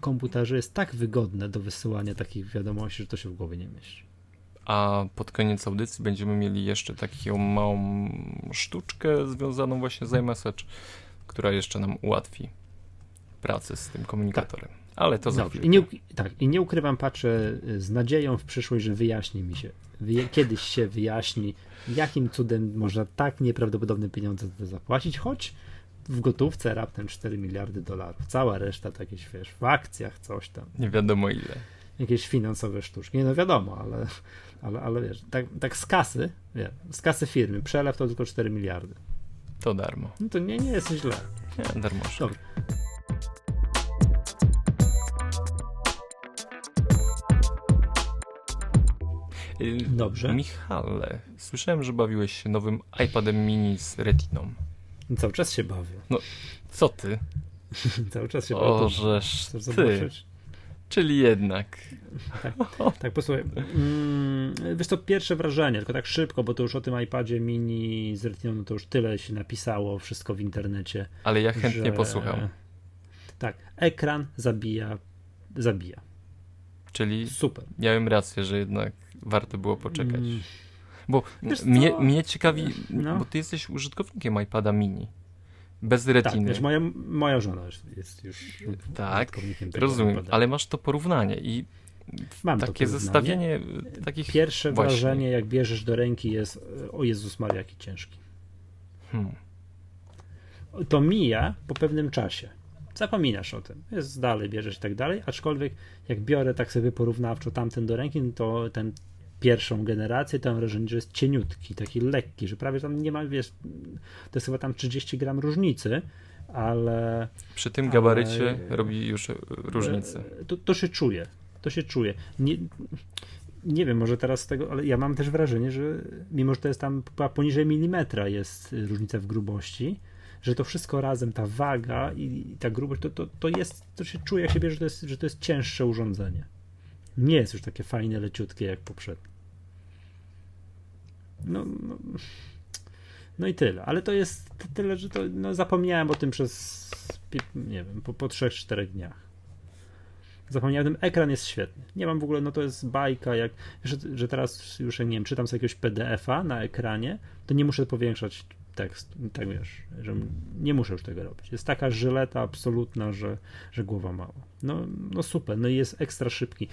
komputerze jest tak wygodne do wysyłania takich wiadomości, że to się w głowie nie mieści. A pod koniec audycji będziemy mieli jeszcze taką małą sztuczkę związaną właśnie z iMessage, która jeszcze nam ułatwi pracę z tym komunikatorem. Tak. Ale to za Dobrze. I nie, tak, I nie ukrywam, patrzę z nadzieją w przyszłość, że wyjaśni mi się, kiedyś się wyjaśni, jakim cudem można tak nieprawdopodobne pieniądze zapłacić, choć w gotówce raptem 4 miliardy dolarów. Cała reszta to jakieś, wiesz, w akcjach coś tam. Nie wiadomo ile. Jakieś finansowe sztuczki. Nie no wiadomo, ale, ale, ale wiesz, tak, tak z kasy, wie, z kasy firmy, przelew to tylko 4 miliardy. To darmo. No to nie, nie jest źle. Nie, darmo. Dobrze. Dobrze. Michale, słyszałem, że bawiłeś się nowym iPadem mini z retiną. Cały czas się bawię. No, co ty? Cały czas się bawię. O, żeż ty. Czyli jednak. Tak, tak posłuchaj. Mm, wiesz to pierwsze wrażenie, tylko tak szybko, bo to już o tym iPadzie mini z Retiną no to już tyle się napisało, wszystko w internecie. Ale ja chętnie że... posłucham. Tak, ekran zabija, zabija. Czyli Super. miałem rację, że jednak warto było poczekać. Mm. Bo mnie, mnie ciekawi, no. bo ty jesteś użytkownikiem iPada mini. Bez retiny. Tak, moja, moja żona jest już tak, rozumiem, iPada. ale masz to porównanie i Mam takie zestawienie takich Pierwsze właśnie. wrażenie, jak bierzesz do ręki jest o Jezus Maria, jaki ciężki. Hmm. To mija po pewnym czasie. Zapominasz o tym. Jest dalej, bierzesz i tak dalej, aczkolwiek jak biorę tak sobie porównawczo tamten do ręki, to ten pierwszą generację, to mam wrażenie, że jest cieniutki, taki lekki, że prawie tam nie ma, wiesz, to jest chyba tam 30 gram różnicy, ale... Przy tym gabarycie ale, robi już różnicę. To, to się czuje, to się czuje. Nie, nie wiem, może teraz z tego, ale ja mam też wrażenie, że mimo, że to jest tam poniżej milimetra jest różnica w grubości, że to wszystko razem, ta waga i, ta grubość, to, to, to jest, to się czuje, jak się bierze, że to jest, że to jest cięższe urządzenie nie jest już takie fajne, leciutkie jak poprzednie. No, no, no i tyle, ale to jest tyle, że to no, zapomniałem o tym przez nie wiem, po, po 3-4 dniach. Zapomniałem, ten ekran jest świetny. Nie mam w ogóle, no to jest bajka, jak, że, że teraz już, nie wiem, czytam sobie jakiegoś PDF-a na ekranie, to nie muszę powiększać tekst, tak wiesz, że nie muszę już tego robić. Jest taka żyleta absolutna, że, że głowa mała. No, no super, no i jest ekstra szybki.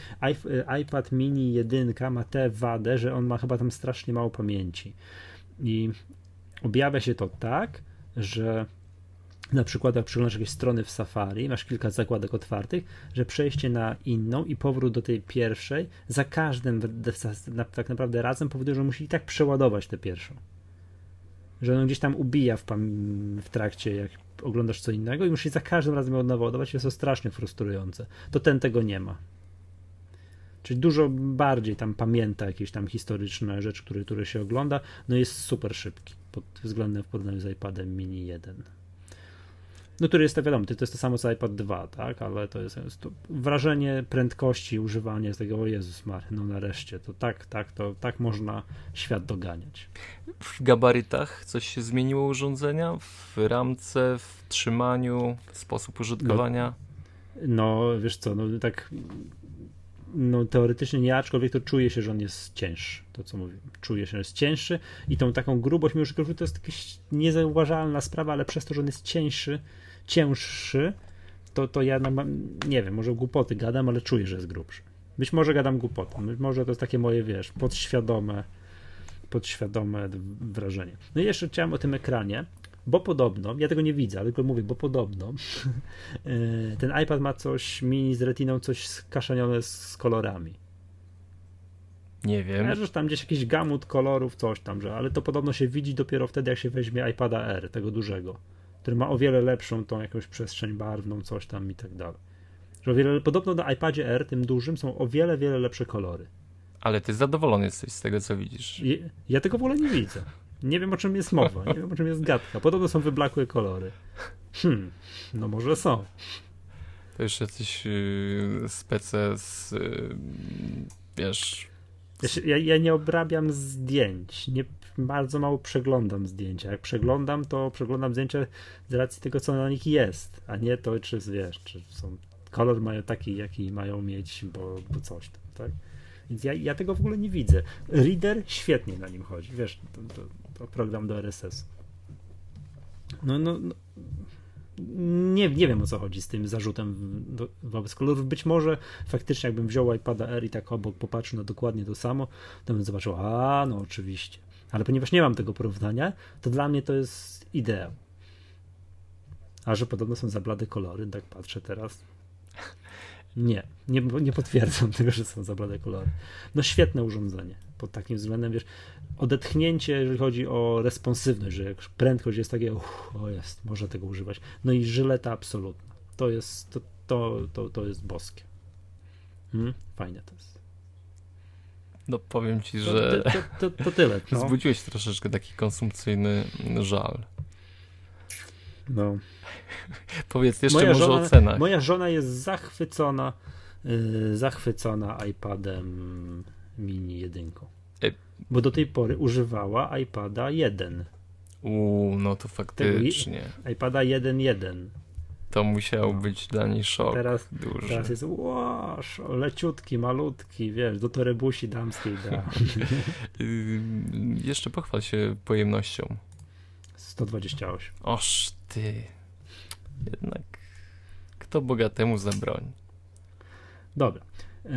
iPad mini 1 ma tę wadę, że on ma chyba tam strasznie mało pamięci. I objawia się to tak, że na przykład jak przeglądasz jakieś strony w Safari, masz kilka zakładek otwartych, że przejście na inną i powrót do tej pierwszej za każdym tak naprawdę razem powoduje, że musi i tak przeładować tę pierwszą że on gdzieś tam ubija w, w trakcie, jak oglądasz co innego i musisz za każdym razem od nowa ładować, jest to strasznie frustrujące. To ten tego nie ma. Czyli dużo bardziej tam pamięta jakieś tam historyczne rzeczy, które, które się ogląda, no jest super szybki pod względem w porównaniu z iPadem mini 1. No, który jest to wiadomo, to jest to samo co iPad 2, tak, ale to jest, to wrażenie prędkości używania z tego, o Jezus Mary, no nareszcie, to tak, tak, to tak można świat doganiać. W gabarytach coś się zmieniło urządzenia? W ramce, w trzymaniu, sposób użytkowania? No, no wiesz co, no tak no teoretycznie nie, aczkolwiek to czuje się, że on jest cięższy, to co mówię, czuje się, że jest cięższy i tą taką grubość, mimo że to jest jakaś niezauważalna sprawa, ale przez to, że on jest cięższy, cięższy, to, to ja nie wiem, może głupoty gadam, ale czuję, że jest grubszy. Być może gadam głupoty, być może to jest takie moje, wiesz, podświadome, podświadome wrażenie. No i jeszcze chciałem o tym ekranie, bo podobno, ja tego nie widzę, ale tylko mówię, bo podobno e, ten iPad ma coś mini z retiną, coś skaszanione z kolorami. Nie wiem. Ja, że tam gdzieś jakiś gamut kolorów, coś tam, że, ale to podobno się widzi dopiero wtedy, jak się weźmie iPada R, tego dużego który ma o wiele lepszą tą jakąś przestrzeń barwną, coś tam i tak dalej. Że o wiele, podobno na iPadzie R, tym dużym, są o wiele, wiele lepsze kolory. Ale ty zadowolony jesteś z tego, co widzisz. Ja, ja tego w ogóle nie widzę. Nie wiem, o czym jest mowa, nie wiem, o czym jest gadka. Podobno są wyblakłe kolory. Hmm, no może są. To jeszcze jacyś yy, spece z, yy, wiesz... Ja, ja, nie obrabiam zdjęć, nie bardzo mało przeglądam zdjęcia. Jak przeglądam, to przeglądam zdjęcia z racji tego, co na nich jest, a nie to, czy wiesz, czy są kolor mają taki, jaki mają mieć, bo, bo coś tam, tak? Więc ja, ja tego w ogóle nie widzę. Reader świetnie na nim chodzi, wiesz, to, to, to program do RSS. No, no, no, nie, nie wiem o co chodzi z tym zarzutem do, wobec kolorów. Być może faktycznie, jakbym wziął iPada R i tak obok popatrzył na dokładnie to samo, to bym zobaczył, a no oczywiście. Ale ponieważ nie mam tego porównania, to dla mnie to jest ideał. A że podobno są za blade kolory, tak patrzę teraz. Nie, nie, nie potwierdzam tego, że są za blade kolory. No świetne urządzenie pod takim względem, wiesz, odetchnięcie, jeżeli chodzi o responsywność, że prędkość jest takie, uff, o jest, można tego używać. No i żyleta absolutna. To jest, to, to, to, to jest boskie. Hmm? Fajne to jest. No powiem ci, że to, to, to, to tyle. No. Zbudziłeś troszeczkę taki konsumpcyjny żal. No. Powiedz jeszcze moja może żona, o cenach. Moja żona jest zachwycona, yy, zachwycona iPadem mini jedynką. E... Bo do tej pory używała iPada 1. Uuu, no to faktycznie. Tego, iPada 1.1. To musiał no. być dla niej szok teraz, duży. Teraz jest łoż, leciutki, malutki, wiesz, do torebusi damskiej da. Y, jeszcze pochwal się pojemnością. 128. Oż ty. Jednak kto bogatemu zabroni? Dobra. Eee,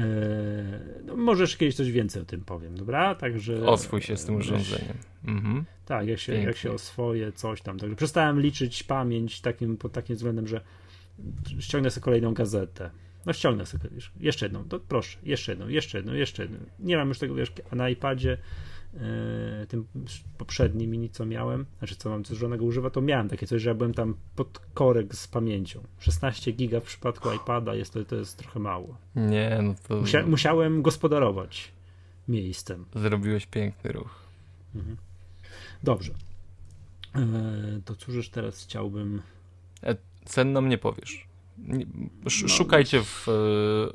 no możesz kiedyś coś więcej o tym powiem, dobra? Także. Oswój się z tym urządzeniem. Mhm. Tak, jak się, jak się oswoję, coś tam. Także przestałem liczyć pamięć takim, pod takim względem, że ściągnę sobie kolejną gazetę. No ściągnę sobie jeszcze jedną, to proszę, jeszcze jedną, jeszcze jedną, jeszcze jedną. Nie mam już tego, wiesz, na iPadzie E, tym poprzednim mini, co miałem, znaczy co mam, co żonego używa, to miałem takie coś, że ja byłem tam pod korek z pamięcią. 16 giga w przypadku iPada jest to, to jest trochę mało. Nie, no to... Musia, musiałem gospodarować miejscem. Zrobiłeś piękny ruch. Mhm. Dobrze. E, to cóż teraz chciałbym... E, cen nam nie powiesz. No. Szukajcie w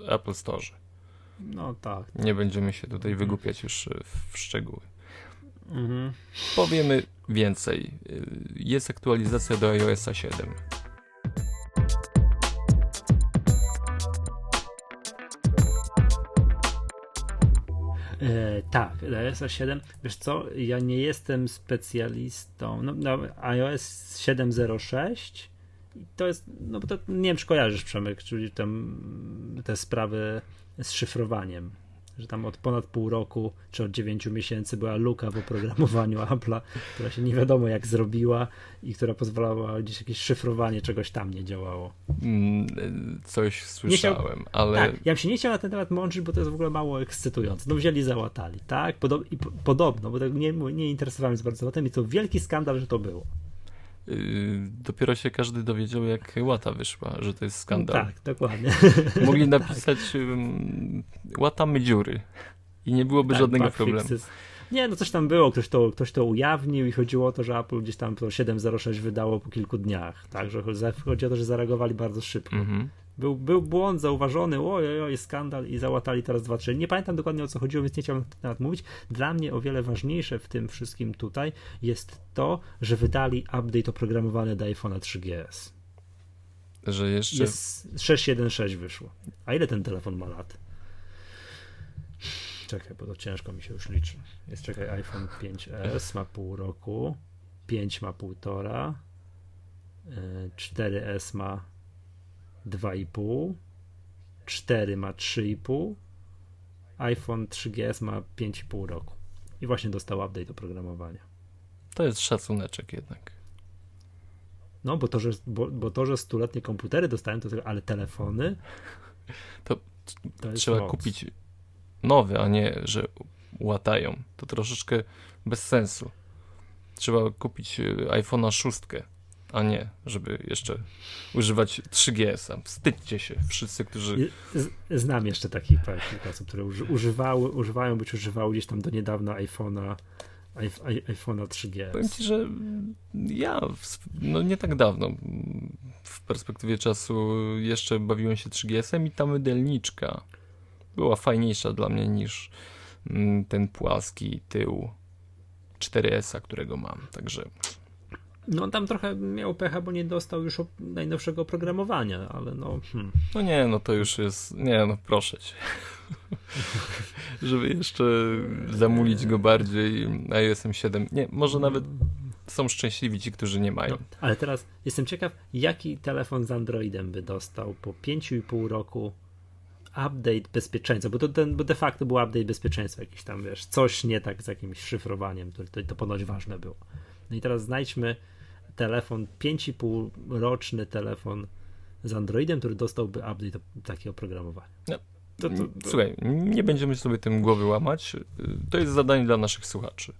Apple Store. No tak. Nie będziemy się tutaj wygłupiać już w szczegóły. Mhm. Powiemy więcej. Jest aktualizacja do iOS 7. E, tak, iOS 7. Wiesz co, ja nie jestem specjalistą. No, no, iOS 7.06 to jest, no bo to nie wiem, czy kojarzysz Przemek, czyli tam te sprawy z szyfrowaniem że tam od ponad pół roku czy od 9 miesięcy była luka w oprogramowaniu Apple'a, która się nie wiadomo jak zrobiła i która pozwalała gdzieś jakieś szyfrowanie czegoś tam nie działało. Mm, coś słyszałem, chciał, ale. Tak, ja bym się nie chciał na ten temat mączyć, bo to jest w ogóle mało ekscytujące. No wzięli, załatali, tak? Podob, i podobno, bo tak nie, nie interesowałem się bardzo tematem i to wielki skandal, że to było. Yy, dopiero się każdy dowiedział, jak łata wyszła, że to jest skandal. Tak, dokładnie. Mogli napisać tak. łatamy dziury i nie byłoby tak, żadnego problemu. Fixes. Nie, no coś tam było, ktoś to, ktoś to ujawnił i chodziło o to, że Apple gdzieś tam to 7.06 wydało po kilku dniach. Także chodzi o to, że zareagowali bardzo szybko. -hmm. Był, był błąd zauważony, oj, oj, skandal i załatali teraz dwa, trzy. Nie pamiętam dokładnie o co chodziło, więc nie chciałbym na temat mówić. Dla mnie o wiele ważniejsze w tym wszystkim tutaj jest to, że wydali update oprogramowany do iPhone'a 3GS. Że jeszcze... Jest 6.1.6 wyszło. A ile ten telefon ma lat? Czekaj, bo to ciężko mi się już liczy. Jest, czekaj, iPhone 5S ma pół roku, 5 ma półtora, 4S y, ma 2,5, 4 ma 3,5, iPhone 3GS ma 5,5 roku. I właśnie dostał update oprogramowania. To jest szacuneczek jednak. No, bo to, że, bo, bo to, że stuletnie komputery dostałem, to ale telefony. To, to trzeba moc. kupić nowe, a nie, że łatają. To troszeczkę bez sensu. Trzeba kupić e, iPhone'a 6 a nie, żeby jeszcze używać 3GS-a. Wstydźcie się, wszyscy, którzy... Znam jeszcze takich kilka osób, które używały, używają, być używały gdzieś tam do niedawna iPhone'a iPhone'a 3GS. Powiem ci, że ja no nie tak dawno w perspektywie czasu jeszcze bawiłem się 3GS-em i ta mydelniczka była fajniejsza dla mnie niż mm, ten płaski tył 4S-a, którego mam. Także No tam trochę miał pecha, bo nie dostał już najnowszego oprogramowania, ale no... Hmm. No nie, no to już jest... Nie, no proszę cię. Żeby jeszcze zamulić go bardziej iOS 7. Nie, może nawet są szczęśliwi ci, którzy nie mają. No, ale teraz jestem ciekaw, jaki telefon z Androidem by dostał po 5,5 roku update bezpieczeństwa, bo to ten, bo de facto był update bezpieczeństwa jakiś tam, wiesz, coś nie tak z jakimś szyfrowaniem, to, to, to ponoć ważne było. No i teraz znajdźmy telefon, 5,5 roczny telefon z Androidem, który dostałby update takiego oprogramowania. No. To, to, to... Słuchaj, nie będziemy sobie tym głowy łamać. To jest zadanie dla naszych słuchaczy.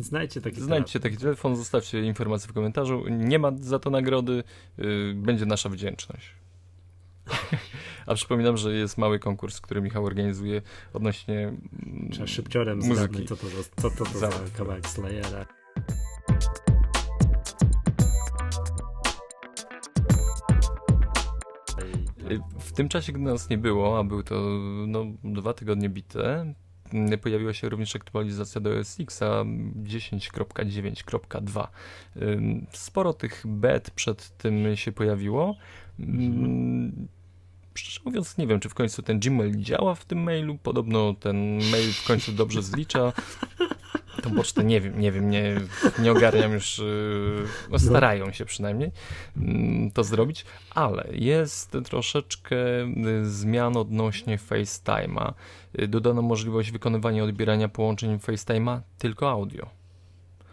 Znajdźcie taki Znajdźcie taki telefon, zostawcie informację w komentarzu. Nie ma za to nagrody, y, będzie nasza wdzięczność. A przypominam, że jest mały konkurs, który Michał organizuje odnośnie mm, Trzeba szybciorem muzyki. co to, co to, to za kawałek Slayera. W tym czasie, gdy nas nie było, a był to no, dwa tygodnie bite, pojawiła się również aktualizacja do OS X 10.9.2. Sporo tych bet przed tym się pojawiło. Mhm. Szczerze mówiąc, nie wiem, czy w końcu ten Gmail działa w tym mailu. Podobno ten mail w końcu dobrze zlicza. Tą pocztę nie wiem, nie wiem, nie, nie ogarniam już. Yy, no starają się przynajmniej mm, to zrobić, ale jest troszeczkę y, zmian odnośnie FaceTime'a. Y, dodano możliwość wykonywania odbierania połączeń FaceTime'a tylko audio.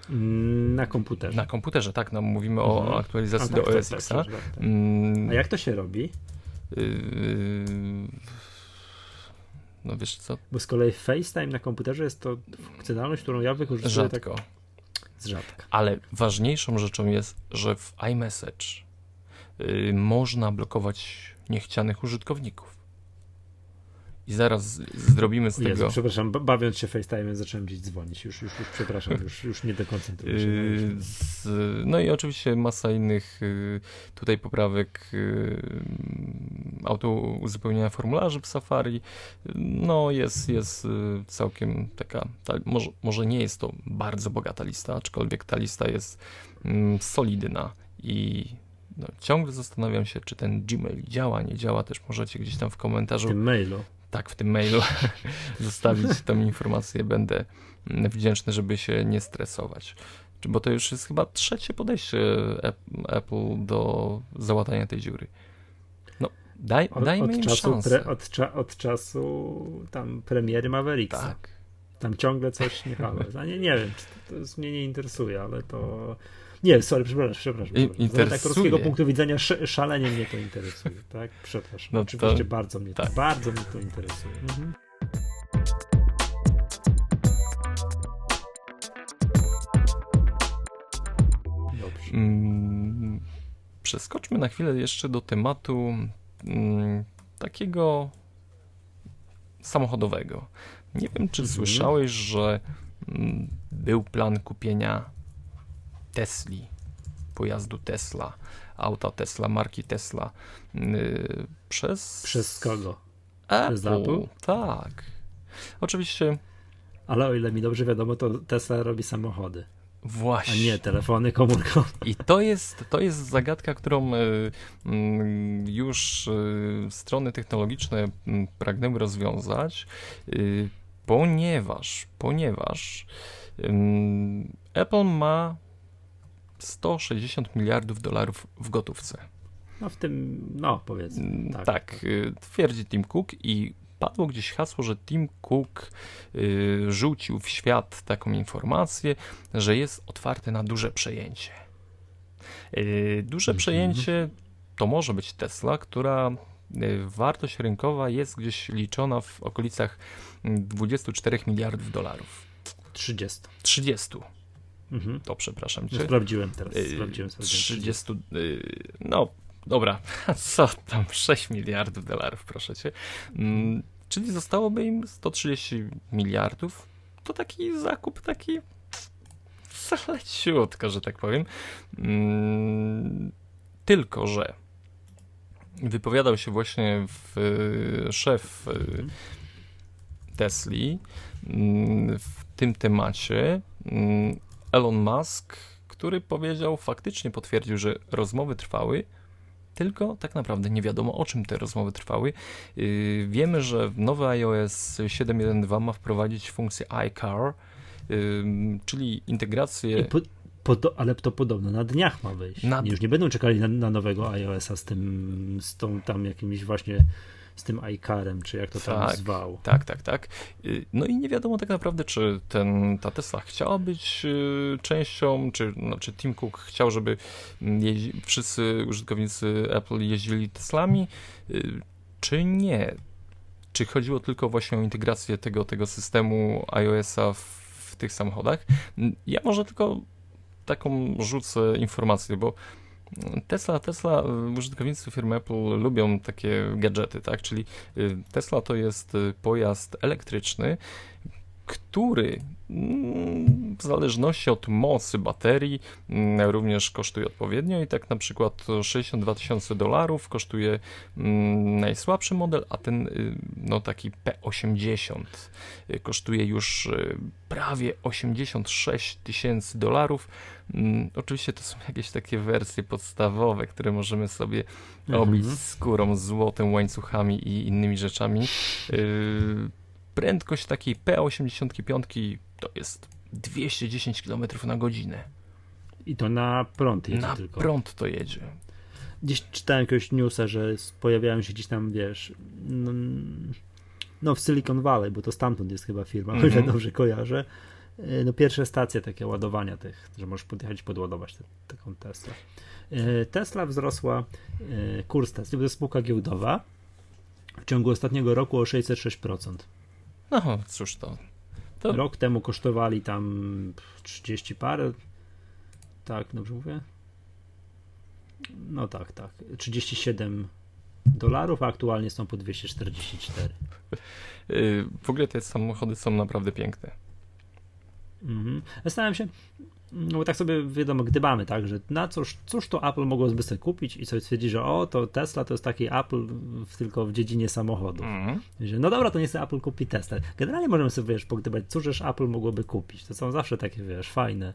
Mm, na komputerze. Na komputerze, tak. No, mówimy mhm. o aktualizacji tak, do OS X. Tak, tak, tak, mm. A jak to się robi? Yy, no wiesz co? Bo z kolei FaceTime na komputerze jest to funkcjonalność, którą ja wykorzystuję Rzadko. tak z rzadka. Ale ważniejszą rzeczą jest, że w iMessage yy, można blokować niechcianych użytkowników. I zaraz zrobimy z Jezu, tego. Przepraszam, bawiąc się FaceTime zacząłem gdzieś dzwonić. Już, już, już przepraszam, już, już nie dekoncentruję się. Yy, z, no i oczywiście masa innych yy, tutaj poprawek yy, auto uzupełnienia formularzy w Safari. No jest, jest całkiem taka, ta, może, może nie jest to bardzo bogata lista, aczkolwiek ta lista jest mm, solidna i no, ciągle zastanawiam się, czy ten Gmail działa, nie działa. Też możecie gdzieś tam w komentarzu. W tym mailu tak w tym mailu zostawić tą informację. Będę wdzięczny, żeby się nie stresować. Bo to już jest chyba trzecie podejście Apple do załatania tej dziury. No, daj, od, dajmy od im czasu szansę. Pre, od, cza, od, czasu tam premiery Mavericksa. Tak. Tam ciągle coś nie halo. Nie, nie wiem, czy to, to mnie nie interesuje, ale to nie, sorry, przepraszam, przepraszam. Interesuje. Z aktorskiego punktu widzenia szalenie mnie to interesuje, tak? Przepraszam. No Oczywiście to, bardzo mnie tak. to, bardzo mnie to interesuje. Mhm. Dobrze. Mm, przeskoczmy na chwilę jeszcze do tematu mm, takiego samochodowego. Nie wiem, czy mhm. słyszałeś, że mm, był plan kupienia Tesli, pojazdu Tesla, auta Tesla, marki Tesla yy, przez... Przez kogo? Apple. Przez Apple? Tak. Oczywiście... Ale o ile mi dobrze wiadomo, to Tesla robi samochody. Właśnie. A nie telefony komórkowe. I to jest, to jest zagadka, którą y, y, już y, strony technologiczne pragnęły rozwiązać, ponieważ, ponieważ Apple ma 160 miliardów dolarów w gotówce. No w tym, no powiedzmy. Mm, tak, tak y, twierdzi Tim Cook i padło gdzieś hasło, że Tim Cook y, rzucił w świat taką informację, że jest otwarty na duże przejęcie. Y, duże mm -hmm. przejęcie to może być Tesla, która y, wartość rynkowa jest gdzieś liczona w okolicach 24 miliardów dolarów. 30. 30. Mhm. To przepraszam cię. sprawdziłem teraz. Y, sprawdziłem 30, y, no dobra, co tam, 6 miliardów dolarów, proszę cię. Mm, czyli zostałoby im 130 miliardów. To taki zakup, taki zaleciutko, że tak powiem. Mm, tylko, że wypowiadał się właśnie w, szef mhm. Tesli mm, w tym temacie Elon Musk, który powiedział, faktycznie potwierdził, że rozmowy trwały, tylko tak naprawdę nie wiadomo o czym te rozmowy trwały. Yy, wiemy, że nowy iOS 7.1.2 ma wprowadzić funkcję iCar, yy, czyli integrację. Po, po, ale to podobno na dniach ma wyjść. Na... Już nie będą czekali na, na nowego iOS-a z tym, z tą tam jakimiś właśnie z tym iCarem, czy jak to tam tak, zwał. Tak, tak, tak. Y, no i nie wiadomo tak naprawdę, czy ten, ta Tesla chciała być y, częścią, czy znaczy Tim Cook chciał, żeby jeździ, wszyscy użytkownicy Apple jeździli Teslami, y, czy nie. Czy chodziło tylko właśnie o integrację tego, tego systemu iOS-a w, w tych samochodach? Ja może tylko taką rzucę informację, bo Tesla, Tesla, y, użytkownicy firmy Apple lubią takie gadżety, tak? Czyli y, Tesla to jest y, pojazd elektryczny, który mm, w zależności od mocy baterii mm, również kosztuje odpowiednio i tak na przykład 62 tysiące dolarów kosztuje mm, najsłabszy model, a ten no taki P80 kosztuje już prawie 86 tysięcy dolarów. Oczywiście to są jakieś takie wersje podstawowe, które możemy sobie mhm. obić skórą, złotem, łańcuchami i innymi rzeczami prędkość takiej P85 to jest 210 km na godzinę. I to na prąd jedzie na tylko. prąd to jedzie. Gdzieś czytałem jakiegoś newsa, że pojawiają się gdzieś tam, wiesz, no, no w Silicon Valley, bo to stamtąd jest chyba firma, mm -hmm. dobrze kojarzę, e, no pierwsze stacje takie ładowania tych, że możesz podjechać podładować te, taką Tesla. E, Tesla wzrosła, e, kurs Tesla, to jest spółka giełdowa, w ciągu ostatniego roku o 606%. No cóż to. to... Rok temu kosztowali tam 30 parę. Tak, dobrze mówię? No tak, tak. 37 dolarów, a aktualnie są po 244. Y, w ogóle te samochody są naprawdę piękne. Mhm. Zastanawiam się, no bo tak sobie wiadomo, gdybamy, tak, że na cóż, cóż to Apple mogłoby sobie kupić i sobie stwierdzi, że o, to Tesla to jest taki Apple w, tylko w dziedzinie samochodów. Mm. no dobra, to nie sobie Apple kupi Tesla. Generalnie możemy sobie, wiesz, pogdybać, cóżż Apple mogłoby kupić. To są zawsze takie, wiesz, fajne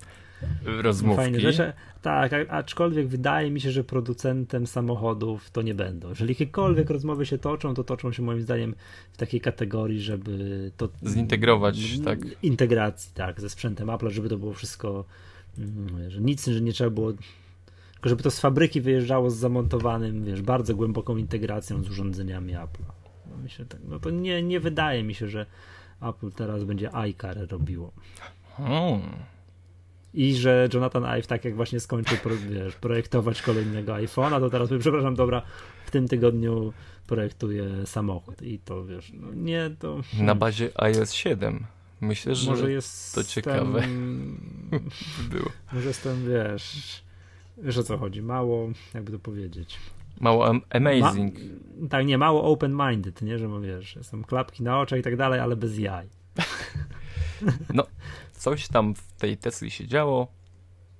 rozmówki. Fajne rzeczy. Tak, aczkolwiek wydaje mi się, że producentem samochodów to nie będą. Jeżeli jakiekolwiek rozmowy się toczą, to toczą się moim zdaniem w takiej kategorii, żeby to... Zintegrować, tak. Integracji, tak, ze sprzętem Apple, żeby to było wszystko, mm, że nic, że nie trzeba było tylko żeby to z fabryki wyjeżdżało z zamontowanym, wiesz, bardzo głęboką integracją z urządzeniami Apple. No, myślę tak, no to nie, nie wydaje mi się, że Apple teraz będzie iCar robiło. Hmm. I że Jonathan Ive, tak jak właśnie skończył wiesz, projektować kolejnego iPhone'a, to teraz, przepraszam, dobra, w tym tygodniu projektuje samochód. I to wiesz, no nie to. Na bazie iOS 7. Myślę, że może jest to ciekawe było. Może jestem, wiesz, wiesz o co chodzi, mało, jakby to powiedzieć. Mało amazing. Ma, tak, nie, mało open-minded, nie, że wiesz, są klapki na oczach i tak dalej, ale bez jaj. No, coś tam w tej Tesli się działo.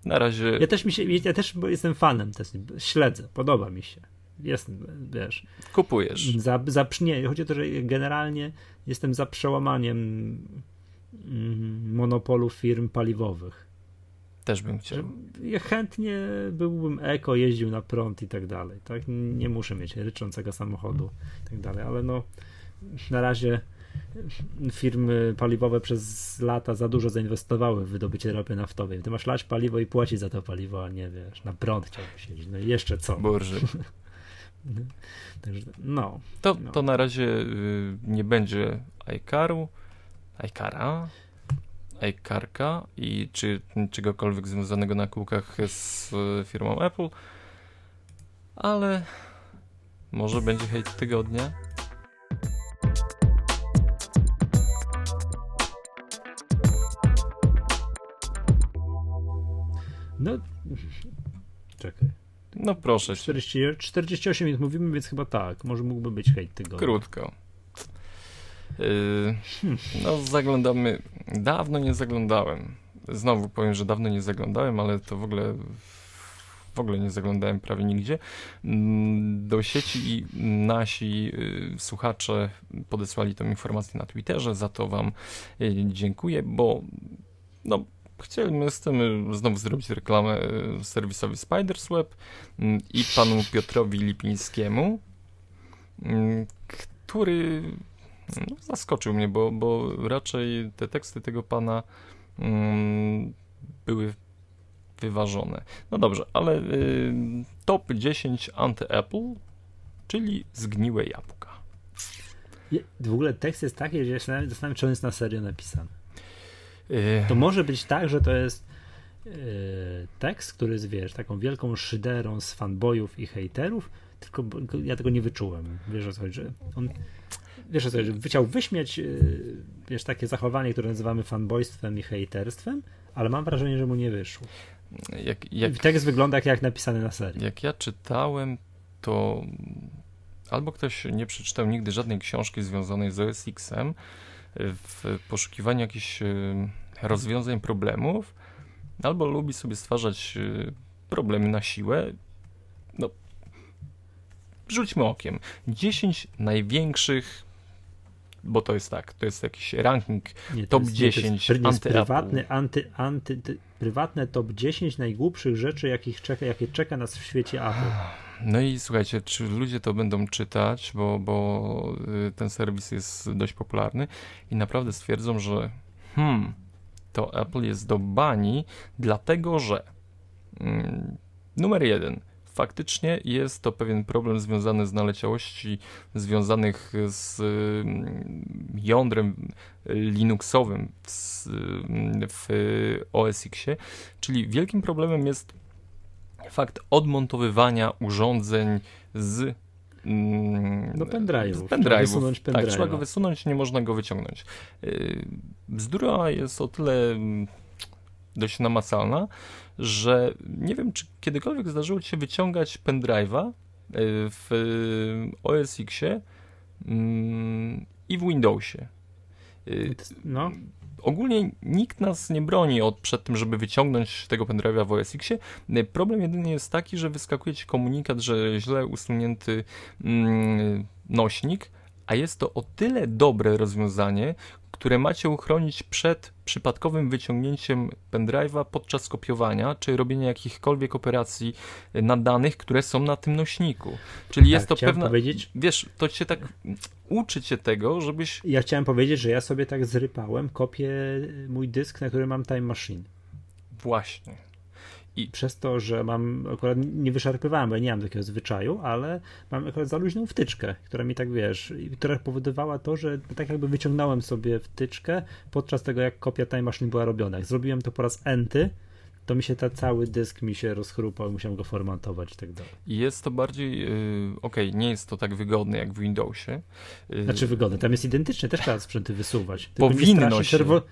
Na razie. Ja też, mi się, ja też jestem fanem Tesli. Śledzę, podoba mi się. Jestem, wiesz. Kupujesz. Za, za, nie, chodzi o to, że generalnie jestem za przełamaniem monopolu firm paliwowych. Też bym chciał. Ja chętnie byłbym eko, jeździł na prąd i tak dalej. Tak? Nie muszę mieć ryczącego samochodu i tak dalej, ale no na razie firmy paliwowe przez lata za dużo zainwestowały w wydobycie ropy naftowej. Ty masz lać paliwo i płacić za to paliwo, a nie wiesz, na prąd chciałbyś siedzieć. No i jeszcze co? Boże. Także, no, to, no. to na razie y, nie będzie iCaru, iCara, iCarka i czy czegokolwiek związanego na kółkach z y, firmą Apple, ale może będzie hejt tygodnia. No, czekaj. No proszę. 40, 48 minut mówimy, więc chyba tak. Może mógłby być hejt tygodnia. Krótko. Yy, no, zaglądamy. Dawno nie zaglądałem. Znowu powiem, że dawno nie zaglądałem, ale to w ogóle w ogóle nie zaglądałem prawie nigdzie. Mm, do sieci i nasi yy, słuchacze podesłali tą informację na Twitterze. Za to Wam yy, dziękuję, bo no, chcemy znowu zrobić reklamę serwisowi Spidersweb mm, i panu Piotrowi Lipińskiemu, mm, który no, zaskoczył mnie, bo, bo raczej te teksty tego pana mm, były wyważone. No dobrze, ale y, top 10 anty-Apple, czyli zgniłe jabłka. W ogóle tekst jest taki, że ja się zastanawiam, czy on jest na serio napisany. Y... To może być tak, że to jest y, tekst, który jest, wiesz, taką wielką szyderą z fanboyów i hejterów, tylko ja tego nie wyczułem. Wiesz o co chodzi, on wiesz chciał wyśmiać y, wiesz, takie zachowanie, które nazywamy fanboystwem i hejterstwem, ale mam wrażenie, że mu nie wyszło. Jak, jak, tekst wygląda jak, jak napisany na serii. Jak ja czytałem, to albo ktoś nie przeczytał nigdy żadnej książki związanej z OS X-em w poszukiwaniu jakichś y, rozwiązań problemów, albo lubi sobie stwarzać y, problemy na siłę. No, rzućmy okiem. 10 największych bo to jest tak, to jest jakiś ranking nie, top jest, 10 nie, to jest, prywatny, anty, anty, ty, prywatne top 10 najgłupszych rzeczy, jakich czeka, jakie czeka nas w świecie Apple. No i słuchajcie, czy ludzie to będą czytać, bo, bo y, ten serwis jest dość popularny i naprawdę stwierdzą, że hmm, to Apple jest do bani, dlatego że mm, numer jeden, faktycznie jest to pewien problem związany z naleciałości związanych z mm, jądrem Linuxowym w, w OS X, czyli wielkim problemem jest fakt odmontowywania urządzeń z mm, no pendrive'ów. Pendrive'ów. Tak, trzeba go wysunąć, nie można go wyciągnąć. Y, bzdura jest o tyle mm, dość namacalna, że nie wiem, czy kiedykolwiek zdarzyło ci się wyciągać pendrive'a y, w OS Xie mm, i w Windowsie. Y, no. Ogólnie nikt nas nie broni od, przed tym, żeby wyciągnąć tego pendrive'a w OS Xie. Problem jedynie jest taki, że wyskakuje ci komunikat, że źle usunięty mm, nośnik, a jest to o tyle dobre rozwiązanie, które macie uchronić przed przypadkowym wyciągnięciem pendrive'a podczas kopiowania, czy robienia jakichkolwiek operacji na danych, które są na tym nośniku. Czyli tak, jest to pewna... Powiedzieć... Wiesz, to cię tak uczy cię tego, żebyś... Ja chciałem powiedzieć, że ja sobie tak zrypałem kopię mój dysk, na którym mam Time Machine. Właśnie. I przez to, że mam, akurat nie wyszarpywałem, bo ja nie mam takiego zwyczaju, ale mam akurat za luźną wtyczkę, która mi tak, wiesz, która powodowała to, że tak jakby wyciągnąłem sobie wtyczkę podczas tego, jak kopia Time Machine była robiona. Jak zrobiłem to po raz enty, to mi się ta cały dysk mi się rozchrupał, musiałem go formatować i tak dalej. Jest to bardziej, yy, okej, okay, nie jest to tak wygodne jak w Windowsie. Yy, znaczy wygodne, tam jest identyczne, też trzeba sprzęty wysuwać. Powinno się. Czerwo-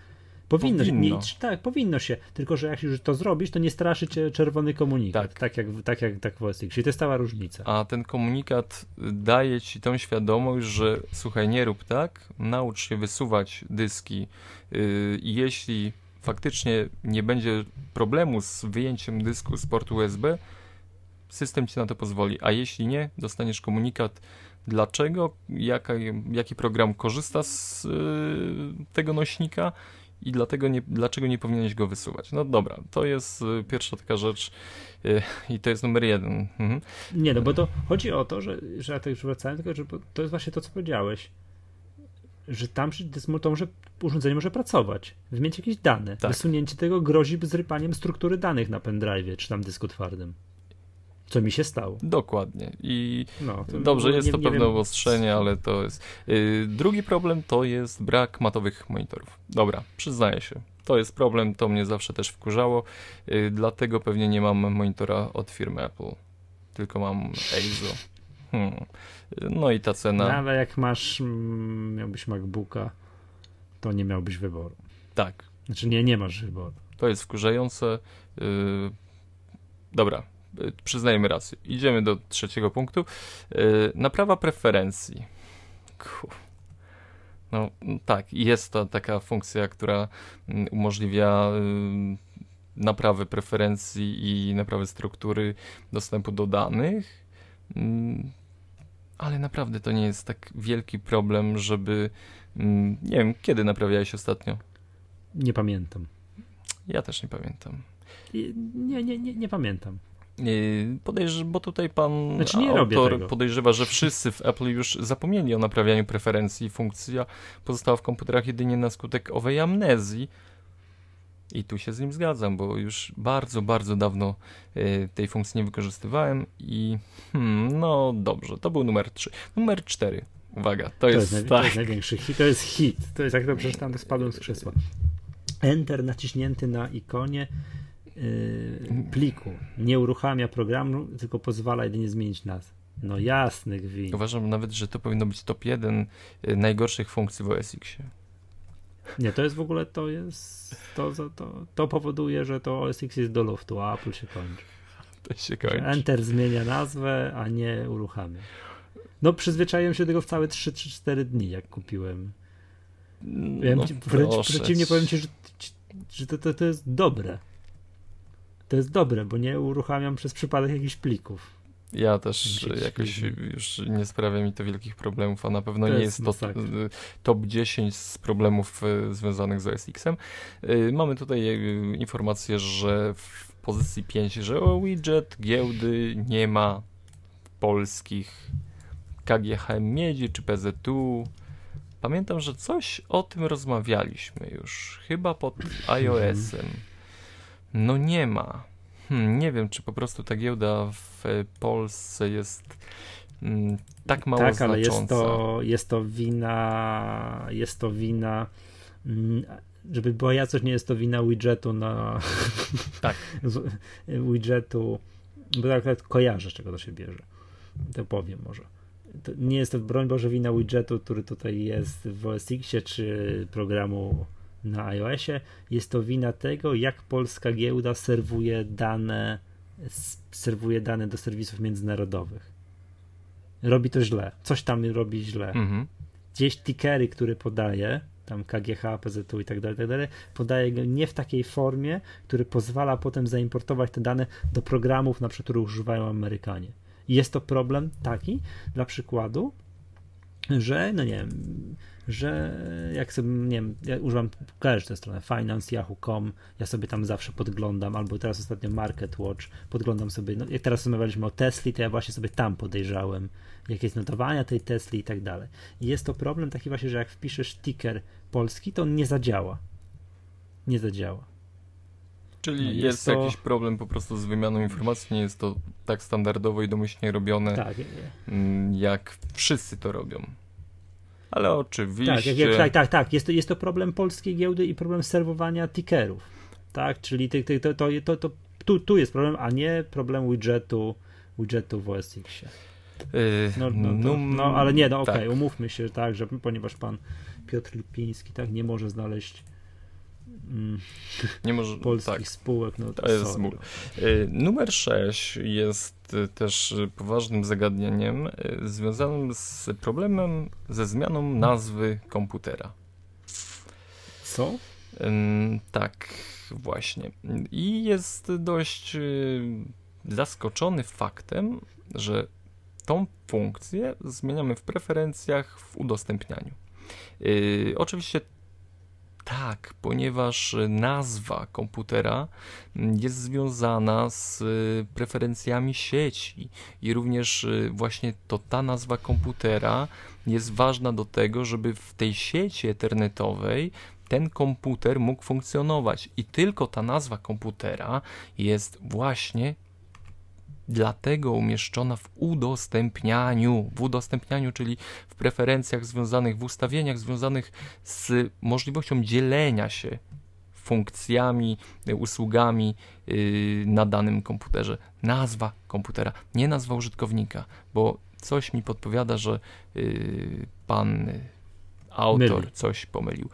Powinno, powinno. Nie, tak, powinno się. Tylko, że jak już to zrobisz, to nie straszy cię czerwony komunikat. Tak, tak jak, tak jak tak w OS X. I to jest cała różnica. A ten komunikat daje ci tą świadomość, że słuchaj, nie rób tak, naucz się wysuwać dyski yy, jeśli faktycznie nie będzie problemu z wyjęciem dysku z portu USB, system ci na to pozwoli. A jeśli nie, dostaniesz komunikat, dlaczego, jaka, jaki program korzysta z yy, tego nośnika i dlatego nie, dlaczego nie powinieneś go wysuwać. No dobra, to jest y, pierwsza taka rzecz y, i to jest numer jeden. Mhm. Nie, no bo to chodzi o to, że, że ja tak już wracałem, tylko że to jest właśnie to, co powiedziałeś, że tam to może, urządzenie może pracować, wymienić jakieś dane. Tak. Wysunięcie tego grozi zrypaniem struktury danych na pendrive czy tam dysku twardym. Co mi się stało. Dokładnie. I no, dobrze, jest nie, to nie pewne obostrzenie, ale to jest. Yy, drugi problem to jest brak matowych monitorów. Dobra, przyznaję się. To jest problem, to mnie zawsze też wkurzało, yy, dlatego pewnie nie mam monitora od firmy Apple, tylko mam EIZO. Hmm. No i ta cena. No, ale jak masz, mm, miałbyś MacBooka, to nie miałbyś wyboru. Tak. Znaczy nie, nie masz wyboru. To jest wkurzające. Yy, dobra, przyznajmy rację. Idziemy do trzeciego punktu. Y, naprawa preferencji. No tak, jest to taka funkcja, która mm, umożliwia y, naprawę preferencji i naprawę struktury dostępu do danych. Mm, ale naprawdę to nie jest tak wielki problem, żeby. Mm, nie wiem, kiedy naprawiałeś ostatnio? Nie pamiętam. Ja też nie pamiętam. Nie, nie, nie, nie pamiętam. Podejrz, bo tutaj pan znaczy autor podejrzewa, że wszyscy w Apple już zapomnieli o naprawianiu preferencji. Funkcja pozostała w komputerach jedynie na skutek owej amnezji. I tu się z nim zgadzam, bo już bardzo, bardzo dawno y, tej funkcji nie wykorzystywałem i hmm, no dobrze, to był numer 3. Numer 4. Uwaga, to, to jest, jest, tak. to jest największy hit. To jest hit. To jest jak to przeczytałem, to spadłem z krzesła. Enter naciśnięty na ikonie pliku. Nie uruchamia programu, tylko pozwala jedynie zmienić nazwę. No jasny gwint. Uważam nawet, że to powinno być top 1 y, najgorszych funkcji w OS X. Nie, to jest w ogóle, to jest, to, to, to powoduje, że to OS X jest do luftu, a Apple się kończy. To się kończy. Enter zmienia nazwę, a nie uruchamia. No przyzwyczaiłem się do tego w całe 3-4 dni, jak kupiłem. No, wręcz przeciwnie powiem ci, że, że to, to, to jest dobre. To jest dobre, bo nie uruchamiam przez przypadek jakichś plików. Ja też jakoś już nie sprawia mi to wielkich problemów, a na pewno to nie jest, jest to top 10 z problemów e, związanych z OS X-em. E, mamy tutaj informację, że w pozycji 5, że o widget giełdy nie ma polskich KGHM Miedzi czy PZU. Pamiętam, że coś o tym rozmawialiśmy już, chyba pod iOS-em. No nie ma. Hmm, nie wiem, czy po prostu ta giełda w Polsce jest mm, tak mało tak, ale jest to, jest to wina, jest to wina, mm, żeby była jasność, nie jest to wina widgetu na tak. widgetu, bo akurat kojarzę, z czego to się bierze. To powiem może. To nie jest to, broń Boże, wina widgetu, który tutaj jest w OS X czy programu na iOSie. Jest to wina tego, jak polska giełda serwuje dane, serwuje dane do serwisów międzynarodowych. Robi to źle. Coś tam robi źle. Mhm. Gdzieś tickery, które podaje, tam KGH, PZU i tak dalej, tak dalej, podaje go nie w takiej formie, który pozwala potem zaimportować te dane do programów, na przykład, których używają Amerykanie. I jest to problem taki, dla przykładu, że, no nie wiem, że jak sobie, nie wiem, ja używam, kojarzysz tę stronę, finance, yahoo.com, ja sobie tam zawsze podglądam, albo teraz ostatnio Market Watch, podglądam sobie, no jak teraz rozmawialiśmy o Tesli, to ja właśnie sobie tam podejrzałem, jakie jest notowania tej Tesli i tak dalej. I jest to problem taki właśnie, że jak wpiszesz ticker polski, to on nie zadziała. Nie zadziała. Czyli no jest, jest to... jakiś problem po prostu z wymianą informacji, nie jest to tak standardowo i domyślnie robione, tak, mm, jak wszyscy to robią. Ale oczywiście. Tak, tak, tak, tak. Jest to, jest to problem polskiej giełdy i problem serwowania tickerów. Tak, czyli ty, ty, to, to, to, to, tu, tu jest problem, a nie problem widgetu, widgetu w OS X-ie. Yy, no, no, to, no, ale nie, no okej, okay, tak. umówmy się, tak, że ponieważ pan Piotr Lipiński tak nie może znaleźć mm, nie może, polskich tak, spółek. No to, jest y, Numer 6 jest y, też poważnym zagadnieniem y, związanym z problemem ze zmianą nazwy komputera. Co? Tak, właśnie. I jest dość zaskoczony faktem, że tą funkcję zmieniamy w preferencjach w udostępnianiu. Yy, oczywiście tak, ponieważ nazwa komputera jest związana z preferencjami sieci. I również właśnie to ta nazwa komputera jest ważna do tego, żeby w tej sieci internetowej ten komputer mógł funkcjonować. I tylko ta nazwa komputera jest właśnie dlatego umieszczona w udostępnianiu, w udostępnianiu, czyli w preferencjach związanych, w ustawieniach związanych z możliwością dzielenia się funkcjami, usługami yy, na danym komputerze. Nazwa komputera, nie nazwa użytkownika, bo coś mi podpowiada, że yy, pan autor Myli. coś pomylił.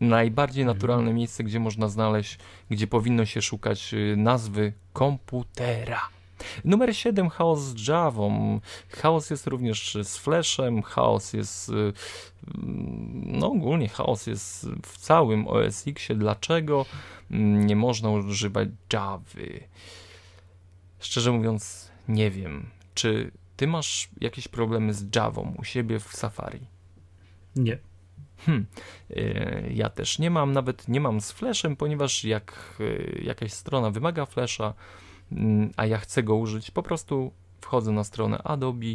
Najbardziej naturalne miejsce, gdzie można znaleźć, gdzie powinno się szukać yy, nazwy komputera. Numer 7 chaos z Javą. Chaos jest również z Flashem, chaos jest y, no ogólnie chaos jest w całym OS X. Dlaczego nie można używać Javy? Szczerze mówiąc, nie wiem. Czy ty masz jakieś problemy z Javą u siebie w Safari? Nie. Hmm. Ja też nie mam, nawet nie mam z flashem, ponieważ jak jakaś strona wymaga flasha, mm, a ja chcę go użyć, po prostu wchodzę na stronę Adobe.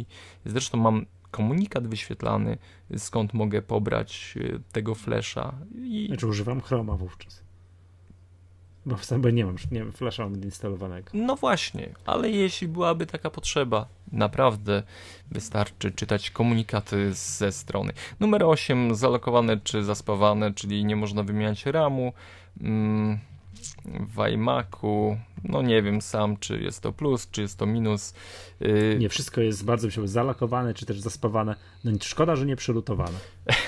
Zresztą mam komunikat wyświetlany, skąd mogę pobrać tego flasha. I... Znaczy używam Chroma wówczas. Bo w sobie nie mam, nie mam flasha instalowanego. No właśnie, ale jeśli byłaby taka potrzeba, naprawdę wystarczy czytać komunikaty ze strony. Numer 8, zalokowane czy zaspawane, czyli nie można wymieniać RAMu. Mm, w iMacu, no nie wiem sam, czy jest to plus, czy jest to minus. Yy... Nie, wszystko jest bardzo się zalakowane, czy też zaspawane. No szkoda, że nie przelutowane.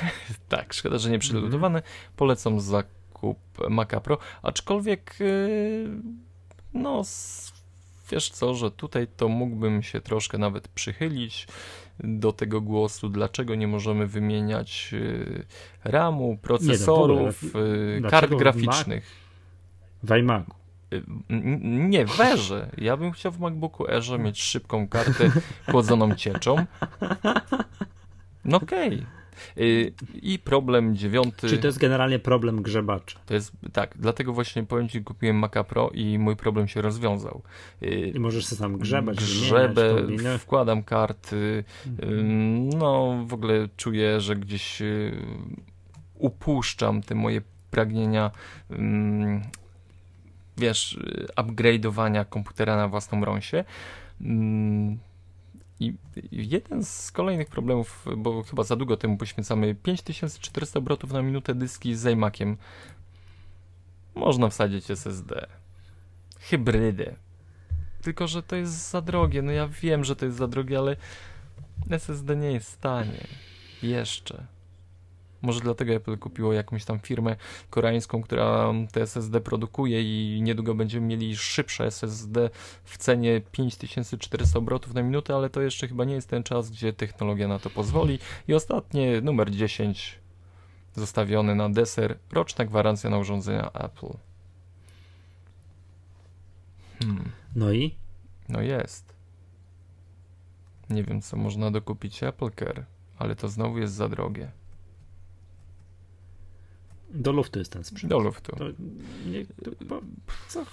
tak, szkoda, że nie przelutowane. Mm. Polecam za zakup Maca Pro, aczkolwiek y, no wiesz co, że tutaj to mógłbym się troszkę nawet przychylić do tego głosu, dlaczego nie możemy wymieniać y, RAMu, procesorów, nie, no, kart graficznych. W iMacu. Nie, w Erze. Ja bym chciał w MacBooku Erze mieć szybką kartę chłodzoną cieczą. No okej. Okay. Y, I problem dziewiąty. Czyli to jest generalnie problem grzebacza. To jest, tak, dlatego właśnie powiem Ci, kupiłem Maca Pro i mój problem się rozwiązał. Y, I możesz sobie tam grzebać, Grzebę, wkładam karty, mhm. no w ogóle czuję, że gdzieś y, upuszczam te moje pragnienia wiesz, upgrade'owania komputera na własną rąsię. I jeden z kolejnych problemów, bo chyba za długo temu poświęcamy, 5400 obrotów na minutę dyski z iMaciem. Można wsadzić SSD. Hybrydę. Tylko, że to jest za drogie. No ja wiem, że to jest za drogie, ale SSD nie jest w stanie. Jeszcze. Może dlatego Apple kupiło jakąś tam firmę koreańską, która te SSD produkuje i niedługo będziemy mieli szybsze SSD w cenie 5400 obrotów na minutę, ale to jeszcze chyba nie jest ten czas, gdzie technologia na to pozwoli. I ostatnie, numer 10, zostawiony na deser, roczna gwarancja na urządzenia Apple. Hmm. No i? No jest. Nie wiem, co można dokupić Apple Care, ale to znowu jest za drogie. Do luftu jest ten sprzęt. Do luftu. To, nie, to, bo, co,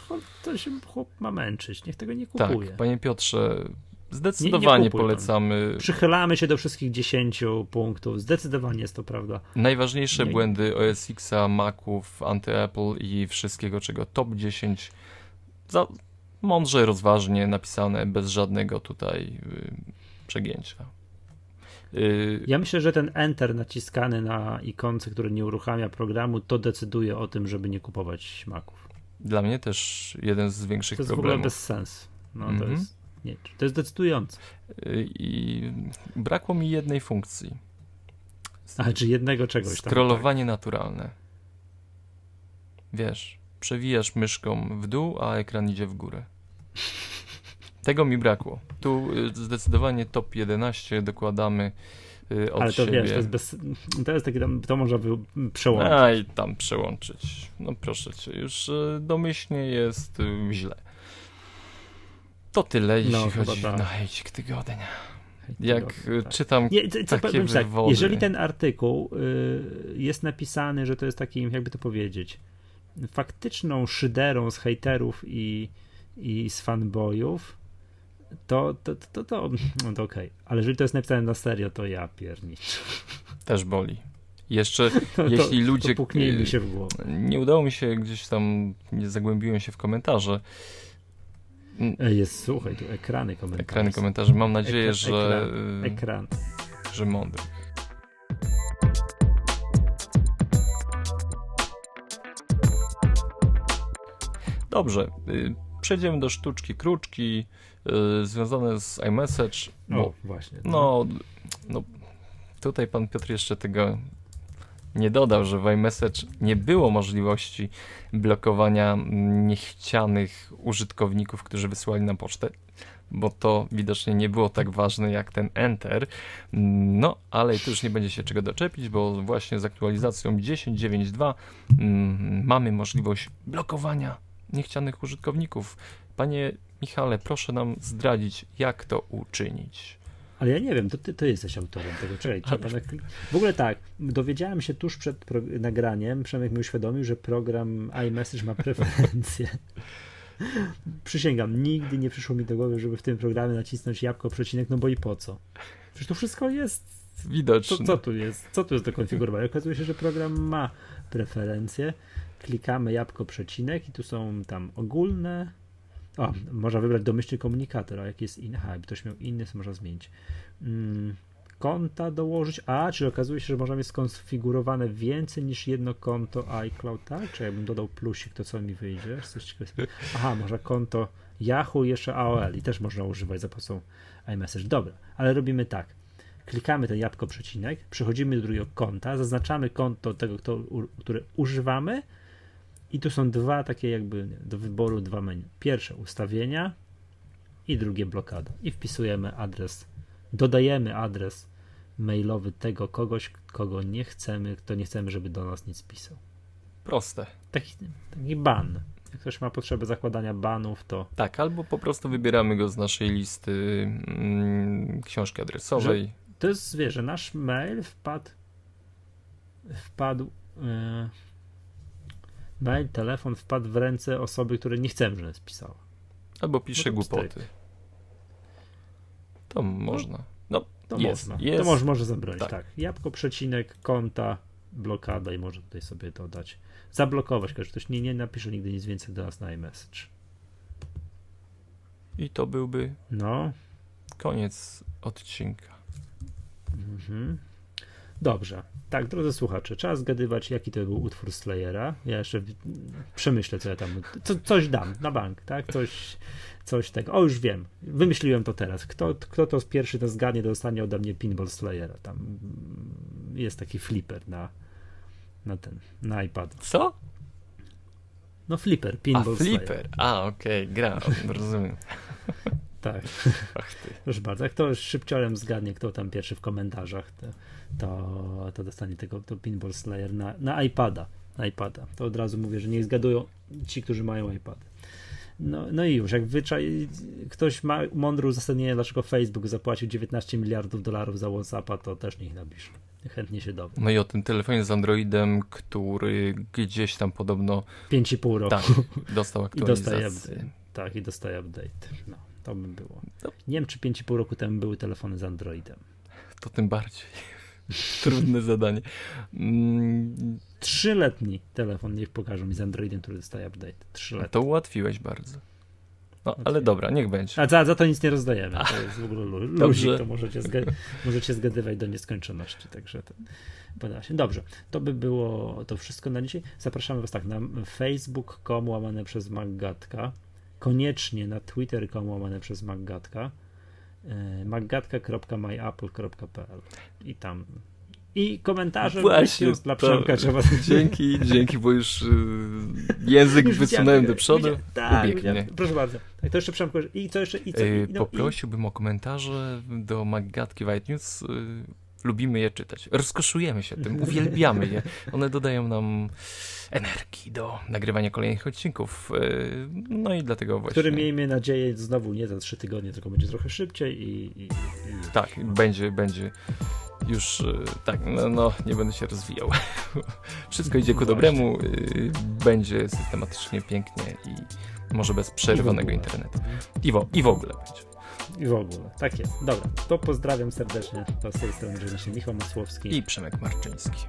to się chłop ma męczyć, niech tego nie kupuje. Tak, panie Piotrze, zdecydowanie nie, nie polecamy. Przychylamy się do wszystkich 10 punktów, zdecydowanie jest to prawda. Najważniejsze nie. błędy OS Xa, Maców, anty-Apple i wszystkiego, czego top 10 za, mądrze, rozważnie napisane, bez żadnego tutaj yy, przegięcia. Y, ja myślę, że ten Enter naciskany na ikonce, który nie uruchamia programu, to decyduje o tym, żeby nie kupować Maców. Dla mnie też jeden z większych problemów. To jest problemów. w ogóle bez sensu. No, mm -hmm. to, mhm. jest, nie, to jest decydujące. Y, I brakło mi jednej funkcji. Ale czy jednego czegoś tam? Scrollowanie tak? naturalne. Wiesz, przewijasz myszką w dół, a ekran idzie w górę. Tego mi brakło. Tu y, zdecydowanie top 11 dokładamy y, od Ale to siebie. wiesz, to jest, bez, to jest taki to można by przełączyć. A i tam przełączyć. No proszę cię, już y, domyślnie jest źle. To tyle, jeśli no, chodzi tak. na hejcik tygodnia. Jak tak. czytam Nie, co, takie tak, wywody. Jeżeli ten artykuł y, jest napisany, że to jest takim, jakby to powiedzieć, faktyczną szyderą z hejterów i, i z fanboyów, to, to, to, to, no to okej. Okay. Ale jeżeli to jest napisane na serio, to ja piernicz. Też boli. Jeszcze to, jeśli ludzie. To mi się w głowę. Nie udało mi się gdzieś tam, nie zagłębiłem się w komentarze. Jest, słuchaj, tu ekrany komentarzy. Ekrany komentarzy. Mam nadzieję, ekran, że. Ekran. Że mądry. Dobrze. Y, przejdziemy do sztuczki kruczki związane z iMessage. Bo, o, właśnie. No, no, tutaj pan Piotr jeszcze tego nie dodał, że w iMessage nie było możliwości blokowania niechcianych użytkowników, którzy wysłali na pocztę, bo to widocznie nie było tak ważne jak ten Enter. No, ale tu już nie będzie się czego doczepić, bo właśnie z aktualizacją 10.9.2 mm, mamy możliwość blokowania niechcianych użytkowników. Panie Michale, proszę nam zdradzić, jak to uczynić. Ale ja nie wiem, to ty, ty jesteś autorem tego. Czekaj, na... W ogóle tak, dowiedziałem się tuż przed pro... nagraniem, Przemek mi uświadomił, że program iMessage ma preferencje. Przysięgam, nigdy nie przyszło mi do głowy, żeby w tym programie nacisnąć jabłko, przecinek, no bo i po co? Przecież to wszystko jest widoczne. Co, co tu jest? Co tu jest do konfigurowania? Okazuje się, że program ma preferencje. Klikamy jabłko, przecinek i tu są tam ogólne, o, można wybrać domyślny komunikator, a jaki jest jakby ktoś miał inny, to można zmienić. Mm, konta dołożyć, a, czyli okazuje się, że można mieć skonfigurowane więcej niż jedno konto iCloud, tak? Czy jakbym dodał plusik, to co mi wyjdzie? Coś Aha, można konto Yahoo jeszcze AOL i też można używać za pomocą iMessage. Dobra, ale robimy tak. Klikamy ten jabłko przecinek, przechodzimy do drugiego konta, zaznaczamy konto tego, które używamy, i tu są dwa takie jakby do wyboru dwa menu. Pierwsze ustawienia i drugie blokada. I wpisujemy adres, dodajemy adres mailowy tego kogoś, kogo nie chcemy, kto nie chcemy, żeby do nas nic pisał. Proste. Taki, taki ban. Jak ktoś ma potrzebę zakładania banów, to. Tak, albo po prostu wybieramy go z naszej listy mm, książki adresowej. Że to jest, wie, że nasz mail wpadł wpadł yy, mail, telefon wpadł w ręce osoby, które nie chcemy, żeby spisała. Albo pisze głupoty. To można. No, to jest, można. Jest. To może, może zabronić, tak. tak. Jabłko, przecinek, konta, blokada i może tutaj sobie to dać. Zablokować, że ktoś nie, nie napisze nigdy nic więcej do nas na iMessage. I to byłby no. koniec odcinka. Mhm. Dobrze. Tak, drodzy słuchacze, trzeba zgadywać, jaki to był utwór Slayera. Ja jeszcze przemyślę, co ja tam. Co, coś dam na bank, tak? Coś, coś tego. O, już wiem. Wymyśliłem to teraz. Kto, kto to pierwszy to zgadnie, dostanie ode mnie Pinball Slayera. Tam jest taki flipper na, na ten, na iPad. Co? No flipper, Pinball A, flipper. Slayer. A, okej, okay, gra, rozumiem. Tak. Ach ty. Proszę bardzo, jak to szybciorem zgadnie, kto tam pierwszy w komentarzach, to, to, to dostanie tego to Pinball Slayer na, na iPada. Na iPada. To od razu mówię, że niech zgadują ci, którzy mają iPady. No, no i już, jak wyczaj, ktoś ma mądre uzasadnienie, dlaczego Facebook zapłacił 19 miliardów dolarów za WhatsAppa, to też niech napisze. Chętnie się dowiem. No i o tym telefonie z Androidem, który gdzieś tam podobno... 5,5 roku. Tak, dostał aktualizację. I dostaje. Tak, i dostaje update. No. To by było. No. Nie wiem, czy 5,5 roku temu były telefony z Androidem. To tym bardziej. Trudne zadanie. Mm. Trzyletni telefon niech pokażą mi z Androidem, który dostaje update. Trzyletni. To ułatwiłeś bardzo. No, ale dobra, niech będzie. A za, za to nic nie rozdajemy. To jest w ogóle lu luzik, to możecie, zga możecie zgadywać do nieskończoności. Także to poda się. Dobrze, to by było to wszystko na dzisiaj. Zapraszamy Was tak na facebook.com łamane przez Maggatka koniecznie na twitter.com łamane przez Maggatka e, maggatka.myapple.pl i tam i komentarze Właśnie, dla Przemka trzeba... Dzięki, dzięki, bo już y, język już wysunąłem do przodu. tak, proszę bardzo. Tak, to jeszcze Przemku, i co jeszcze? I co, i, no, Poprosiłbym i... o komentarze do Maggatki White News. Y, lubimy je czytać. Rozkoszujemy się tym, uwielbiamy je. One dodają nam energii do nagrywania kolejnych odcinków. E, no i dlatego właśnie. Który miejmy nadzieję znowu nie za trzy tygodnie, tylko będzie trochę szybciej i. i, i... Tak, będzie, będzie. Już e, tak, no, no, nie będę się rozwijał. Wszystko idzie ku dobremu, e, będzie systematycznie pięknie i może bez przerwanego internetu. I w ogóle będzie. I w ogóle, tak jest. Dobra, to pozdrawiam serdecznie. To z tej strony się Michał Masłowski i Przemek Marczyński.